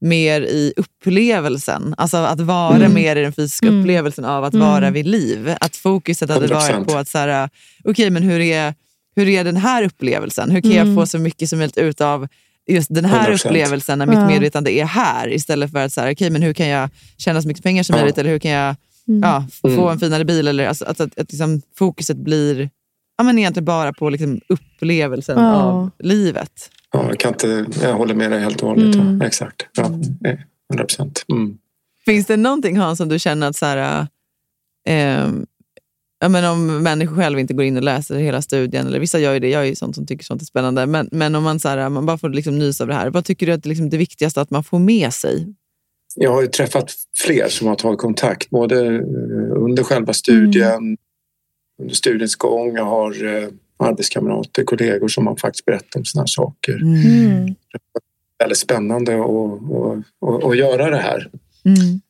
[SPEAKER 2] mer i upplevelsen. Alltså att vara
[SPEAKER 4] Mm.
[SPEAKER 2] mer i den fysiska
[SPEAKER 3] Mm.
[SPEAKER 2] upplevelsen av att
[SPEAKER 3] Mm.
[SPEAKER 2] vara vid liv. Att fokuset hade
[SPEAKER 4] 100%.
[SPEAKER 2] varit på att så här, okej men hur är, hur är den här upplevelsen? Hur kan
[SPEAKER 3] Mm.
[SPEAKER 2] jag få så mycket som möjligt ut av just den här
[SPEAKER 4] 100%.
[SPEAKER 2] upplevelsen när mitt medvetande är här istället för att så här, okej men hur kan jag tjäna så mycket pengar som
[SPEAKER 4] Ja.
[SPEAKER 2] möjligt eller hur kan jag
[SPEAKER 3] Mm.
[SPEAKER 2] Ja, f- få
[SPEAKER 4] Mm.
[SPEAKER 2] en finare bil. Eller, alltså, att, att, att liksom, fokuset blir ja, men egentligen bara på liksom, upplevelsen
[SPEAKER 3] Ja.
[SPEAKER 2] av livet.
[SPEAKER 4] ja, jag, kan inte, jag håller med dig helt och hållet.
[SPEAKER 3] Mm.
[SPEAKER 4] Ja, exakt. Ja, eh, 100 procent. Mm.
[SPEAKER 2] Finns det någonting Hans som du känner att så här, ehm, ja, men om människor själva inte går in och läser hela studien, eller vissa gör ju det, jag är ju sånt som tycker sånt är spännande, men, men om man, så här, man bara får liksom nys av det här, vad tycker du är liksom, det viktigaste att man får med sig?
[SPEAKER 4] Jag har ju träffat fler som har tagit kontakt både eh, under själva studien, under studiens gång. Jag har eh, arbetskamrater, kollegor som har faktiskt berättat om sådana här saker.
[SPEAKER 3] Mm.
[SPEAKER 4] Väldigt spännande att och göra det här.
[SPEAKER 2] Mm.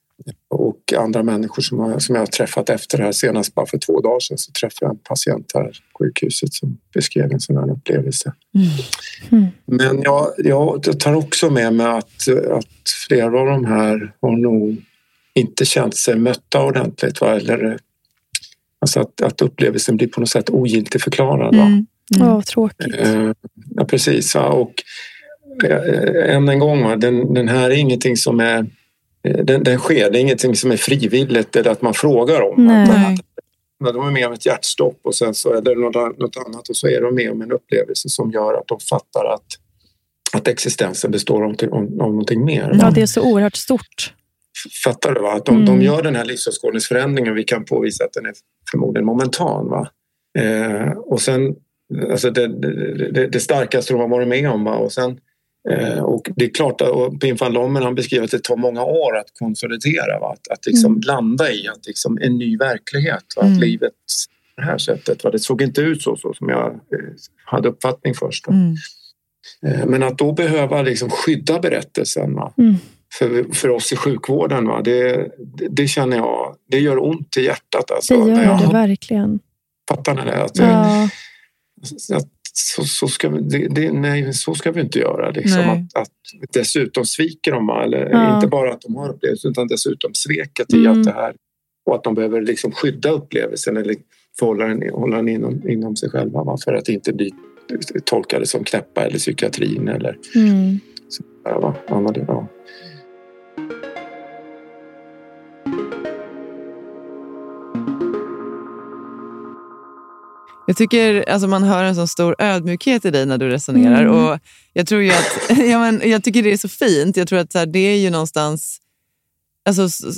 [SPEAKER 4] Och andra människor som, har, som jag har träffat efter det här. Senast bara för två dagar sedan så träffade jag en patient här på sjukhuset som beskrev en sån här upplevelse.
[SPEAKER 3] Mm.
[SPEAKER 4] Men jag, jag tar också med mig att, att flera av de här har nog inte känt sig mötta ordentligt. Va? Eller, alltså att, att upplevelsen blir på något sätt ogiltigt förklarad. Va?
[SPEAKER 2] Mm.
[SPEAKER 3] Åh, tråkigt.
[SPEAKER 4] Eh, Ja, precis. Va? Och eh, än en gång, va? Den, den här är ingenting som är... eh, Den, den sker, det är ingenting som är frivilligt eller att man frågar om.
[SPEAKER 3] Nej.
[SPEAKER 4] De är med om ett hjärtstopp och sen så är det något, något annat och så är de med om en upplevelse som gör att de fattar att, att existensen består av, någonting mer.
[SPEAKER 3] Ja, det är så oerhört stort.
[SPEAKER 4] Fattar du? Va? Att de,
[SPEAKER 3] Mm.
[SPEAKER 4] de gör den här livsåskådningsförändringen. Vi kan påvisa att den är förmodligen momentan. Va? Eh, och sen, alltså det, det, det, det starkaste de har varit med om. Va? Och, sen, eh, och det är klart att Pim van Lommen han beskriver att det tar många år att konsolidera. Va? Att, att liksom
[SPEAKER 3] Mm.
[SPEAKER 4] landa i att liksom en ny verklighet. Va?
[SPEAKER 2] Mm.
[SPEAKER 4] Att livet på det här sättet. Va? Det såg inte ut så, så som jag eh, hade uppfattning först.
[SPEAKER 2] Mm.
[SPEAKER 4] Eh, Men att då behöva liksom skydda berättelsen.
[SPEAKER 3] Mm.
[SPEAKER 4] för, för oss i sjukvården. Va? Det, det, det känner jag, det gör ont i hjärtat. Alltså,
[SPEAKER 3] Det gör det verkligen.
[SPEAKER 4] Fattar ni det? Att,
[SPEAKER 3] Ja.
[SPEAKER 4] att, så, så, ska vi, det, det, nej, så ska vi inte göra. Liksom. Att, att dessutom sviker de, eller
[SPEAKER 3] Ja.
[SPEAKER 4] inte bara att de har upplevelsen utan dessutom sveket i
[SPEAKER 3] Mm.
[SPEAKER 4] att det här och att de behöver liksom skydda upplevelsen eller få hålla den, hålla den inom, inom sig själva va? för att inte bli tolkade som knäppa eller psykiatrin eller
[SPEAKER 3] Mm.
[SPEAKER 4] så, ja, va? Anna, det, ja.
[SPEAKER 2] Jag tycker alltså man hör en sån stor ödmjukhet i dig när du resonerar.
[SPEAKER 3] Mm.
[SPEAKER 2] Och jag, tror ju att, ja, men, jag tycker det är så fint. Jag tror att så här, det är ju någonstans... Alltså, så,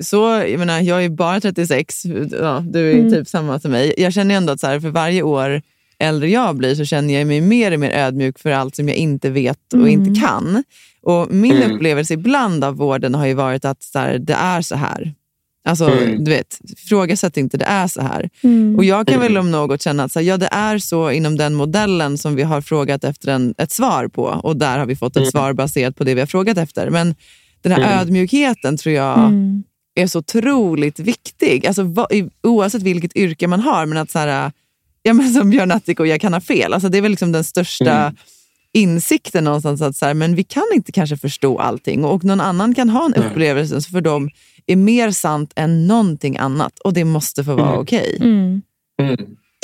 [SPEAKER 2] så, jag, menar, jag är bara 36, ja, du är
[SPEAKER 3] Mm.
[SPEAKER 2] typ samma som mig. Jag känner ändå att så här, för varje år äldre jag blir så känner jag mig mer och mer ödmjuk för allt som jag inte vet och
[SPEAKER 3] Mm.
[SPEAKER 2] inte kan. Och Min
[SPEAKER 4] Mm.
[SPEAKER 2] upplevelse ibland av vården har ju varit att så här, det är så här. Alltså,
[SPEAKER 4] Mm.
[SPEAKER 2] du vet, ifrågasätt inte, det är så här.
[SPEAKER 3] Mm.
[SPEAKER 2] Och jag kan väl om något känna att så här, ja, det är så inom den modellen som vi har frågat efter en, ett svar på. Och där har vi fått ett
[SPEAKER 4] Mm.
[SPEAKER 2] svar baserat på det vi har frågat efter. Men den här
[SPEAKER 4] Mm.
[SPEAKER 2] ödmjukheten tror jag
[SPEAKER 3] Mm.
[SPEAKER 2] är så otroligt viktig. Alltså, vad, i- oavsett vilket yrke man har. Men att så här, ja, men som Björn Attic och jag kan ha fel. Alltså, det är väl liksom den största
[SPEAKER 4] Mm.
[SPEAKER 2] insikten någonstans. Att så här, men vi kan inte kanske förstå allting. Och någon annan kan ha en upplevelse som för dem är mer sant än någonting annat. Och det måste få vara
[SPEAKER 4] Mm.
[SPEAKER 2] okej.
[SPEAKER 3] Mm.
[SPEAKER 4] Mm.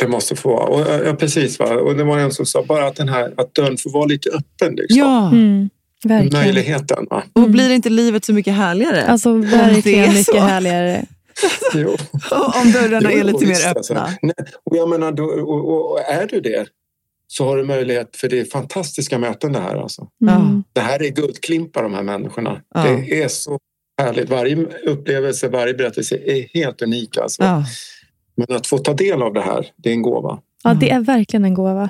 [SPEAKER 4] Det måste få vara. Och, ja, precis, va? och det var en som sa bara att, den här, att dörren får vara lite öppen. Liksom.
[SPEAKER 2] Ja.
[SPEAKER 3] Mm. Verkligen.
[SPEAKER 4] Möjligheten. Va?
[SPEAKER 2] Och blir inte livet så mycket härligare?
[SPEAKER 3] Alltså
[SPEAKER 2] Det
[SPEAKER 3] verkligen mycket
[SPEAKER 2] så.
[SPEAKER 3] härligare.
[SPEAKER 4] Jo.
[SPEAKER 2] Om dörrarna
[SPEAKER 4] Jo,
[SPEAKER 2] är lite mer
[SPEAKER 4] visst,
[SPEAKER 2] öppna.
[SPEAKER 4] alltså. Nej, och jag menar, då, och, och, och är du det så har du möjlighet, för det är fantastiska möten det här. Alltså.
[SPEAKER 3] Mm.
[SPEAKER 4] Det här är guldklimpar de här människorna.
[SPEAKER 2] Ja.
[SPEAKER 4] Det är så härligt. Varje upplevelse, varje berättelse är helt unik. Alltså.
[SPEAKER 2] Ja.
[SPEAKER 4] Men att få ta del av det här, det är en gåva.
[SPEAKER 3] Ja, det är verkligen en gåva.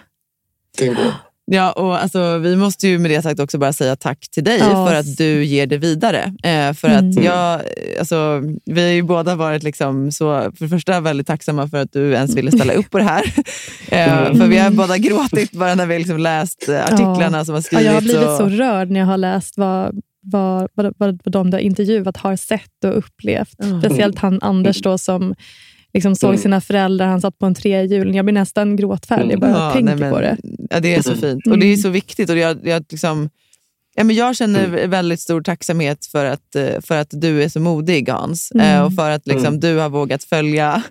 [SPEAKER 4] Det är en gåva.
[SPEAKER 2] Ja, och alltså, vi måste ju med det sagt också bara säga tack till dig
[SPEAKER 3] Ja.
[SPEAKER 2] för att du ger det vidare. Eh, för
[SPEAKER 3] Mm.
[SPEAKER 2] att jag, alltså, vi har ju båda varit liksom så, för det första väldigt tacksamma för att du ens ville ställa upp på det här. Eh,
[SPEAKER 4] Mm.
[SPEAKER 2] För vi har båda gråtit bara när vi liksom läst eh, artiklarna som har
[SPEAKER 3] Ja,
[SPEAKER 2] skrivits.
[SPEAKER 3] jag har blivit
[SPEAKER 2] och-
[SPEAKER 3] så rörd när jag har läst vad, vad, vad, vad, vad de du har intervjuat har sett och upplevt.
[SPEAKER 2] Ja.
[SPEAKER 3] Speciellt han Anders då, som liksom såg
[SPEAKER 4] Mm.
[SPEAKER 3] sina föräldrar, han satt på en trehjuling. Jag blir nästan gråtfärdig jag bara
[SPEAKER 2] Ja,
[SPEAKER 3] tänker
[SPEAKER 2] nej, men-
[SPEAKER 3] på det.
[SPEAKER 2] Ja, det är så
[SPEAKER 4] Mm.
[SPEAKER 2] fint och det är så viktigt. Och jag, jag, liksom, ja, men jag känner
[SPEAKER 4] Mm.
[SPEAKER 2] väldigt stor tacksamhet för att, eh, för att du är så modig Hans.
[SPEAKER 3] Mm.
[SPEAKER 2] Eh, Och för att liksom,
[SPEAKER 4] Mm.
[SPEAKER 2] du har vågat följa,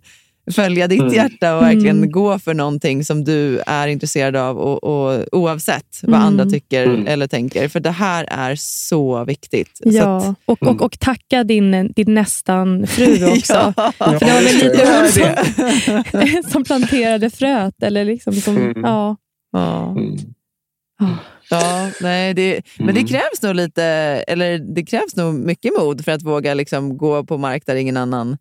[SPEAKER 2] följa ditt
[SPEAKER 4] Mm.
[SPEAKER 2] hjärta och verkligen
[SPEAKER 3] Mm.
[SPEAKER 2] gå för någonting som du är intresserad av och, och, oavsett vad
[SPEAKER 3] Mm.
[SPEAKER 2] andra tycker
[SPEAKER 4] Mm.
[SPEAKER 2] eller tänker. För det här är så viktigt. Så
[SPEAKER 3] Ja,
[SPEAKER 2] att,
[SPEAKER 3] och, och, och tacka din, din nästan fru också.
[SPEAKER 2] Ja.
[SPEAKER 3] För det var väl lite hon som, som planterade fröet. Eller liksom, som,
[SPEAKER 4] Mm.
[SPEAKER 3] ja.
[SPEAKER 2] Ja.
[SPEAKER 4] Mm.
[SPEAKER 2] Ja, nej, det, Men det
[SPEAKER 4] Mm.
[SPEAKER 2] krävs nog lite, eller det krävs nog mycket mod för att våga liksom gå på mark där ingen annan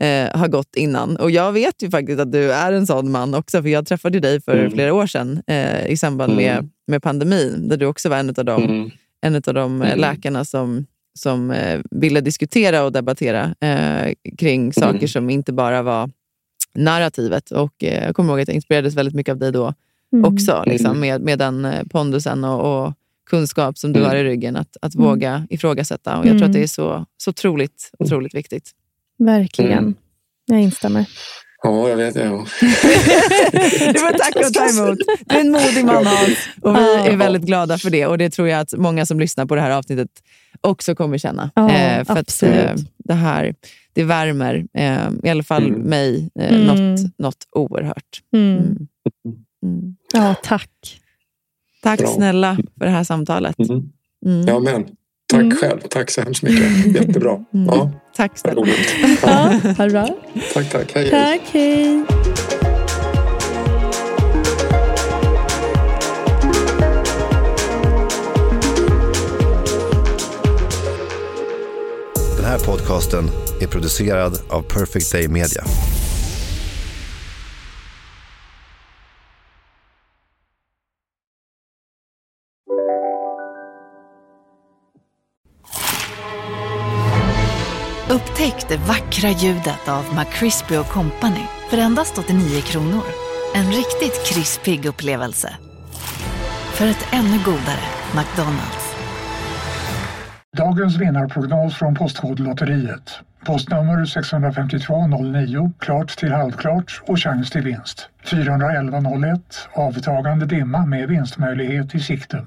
[SPEAKER 2] eh, har gått innan. Och jag vet ju faktiskt att du är en sån man också, för jag träffade dig för
[SPEAKER 4] Mm.
[SPEAKER 2] flera år sedan eh, i samband med,
[SPEAKER 4] Mm.
[SPEAKER 2] med pandemin, där du också var en av de,
[SPEAKER 4] Mm.
[SPEAKER 2] en av de eh,
[SPEAKER 4] Mm.
[SPEAKER 2] läkarna som, som eh, ville diskutera och debattera eh, kring saker
[SPEAKER 4] Mm.
[SPEAKER 2] som inte bara var narrativet. Och eh, Jag kommer ihåg att jag inspirerades väldigt mycket av dig då
[SPEAKER 3] Mm.
[SPEAKER 2] också, liksom, med, med den eh, pondusen och, och kunskap som du
[SPEAKER 4] Mm.
[SPEAKER 2] har i ryggen, att, att våga ifrågasätta. Och jag tror att det är så, så otroligt, otroligt viktigt.
[SPEAKER 3] Verkligen.
[SPEAKER 4] Mm.
[SPEAKER 3] Jag instämmer.
[SPEAKER 4] Ja, jag vet. Ja.
[SPEAKER 2] det var tack och ta emot. Du är en modig man Hans och vi är väldigt glada för det. Och Det tror jag att många som lyssnar på det här avsnittet också kommer känna.
[SPEAKER 3] Ja,
[SPEAKER 2] Eh, för att
[SPEAKER 3] absolut.
[SPEAKER 2] eh, det här det värmer eh, i alla fall
[SPEAKER 4] Mm.
[SPEAKER 2] mig eh,
[SPEAKER 3] Mm.
[SPEAKER 2] något, något oerhört.
[SPEAKER 3] Mm.
[SPEAKER 2] Mm. Mm.
[SPEAKER 3] Ja, tack.
[SPEAKER 2] Tack
[SPEAKER 4] Bra.
[SPEAKER 2] snälla för det här samtalet.
[SPEAKER 4] Mm.
[SPEAKER 2] Mm.
[SPEAKER 4] ja, men tack
[SPEAKER 3] Mm.
[SPEAKER 4] själv. Tack så hemskt mycket. Jättebra.
[SPEAKER 2] Mm.
[SPEAKER 4] Ja,
[SPEAKER 2] Tack snälla.
[SPEAKER 3] Ja, ha det bra.
[SPEAKER 4] Tack, tack. Hej.
[SPEAKER 3] Tack, hej.
[SPEAKER 8] Den här podcasten är producerad av Perfect Day Media.
[SPEAKER 9] Vackra ljudet av McCrispy Company för endast 89 kronor. En riktigt krispig upplevelse. För ett ännu godare McDonalds.
[SPEAKER 10] Dagens vinnarprognos från Postkodlotteriet. Postnummer 65209, klart till halvklart och chans till vinst. 41101, avtagande dimma med vinstmöjlighet i sikte.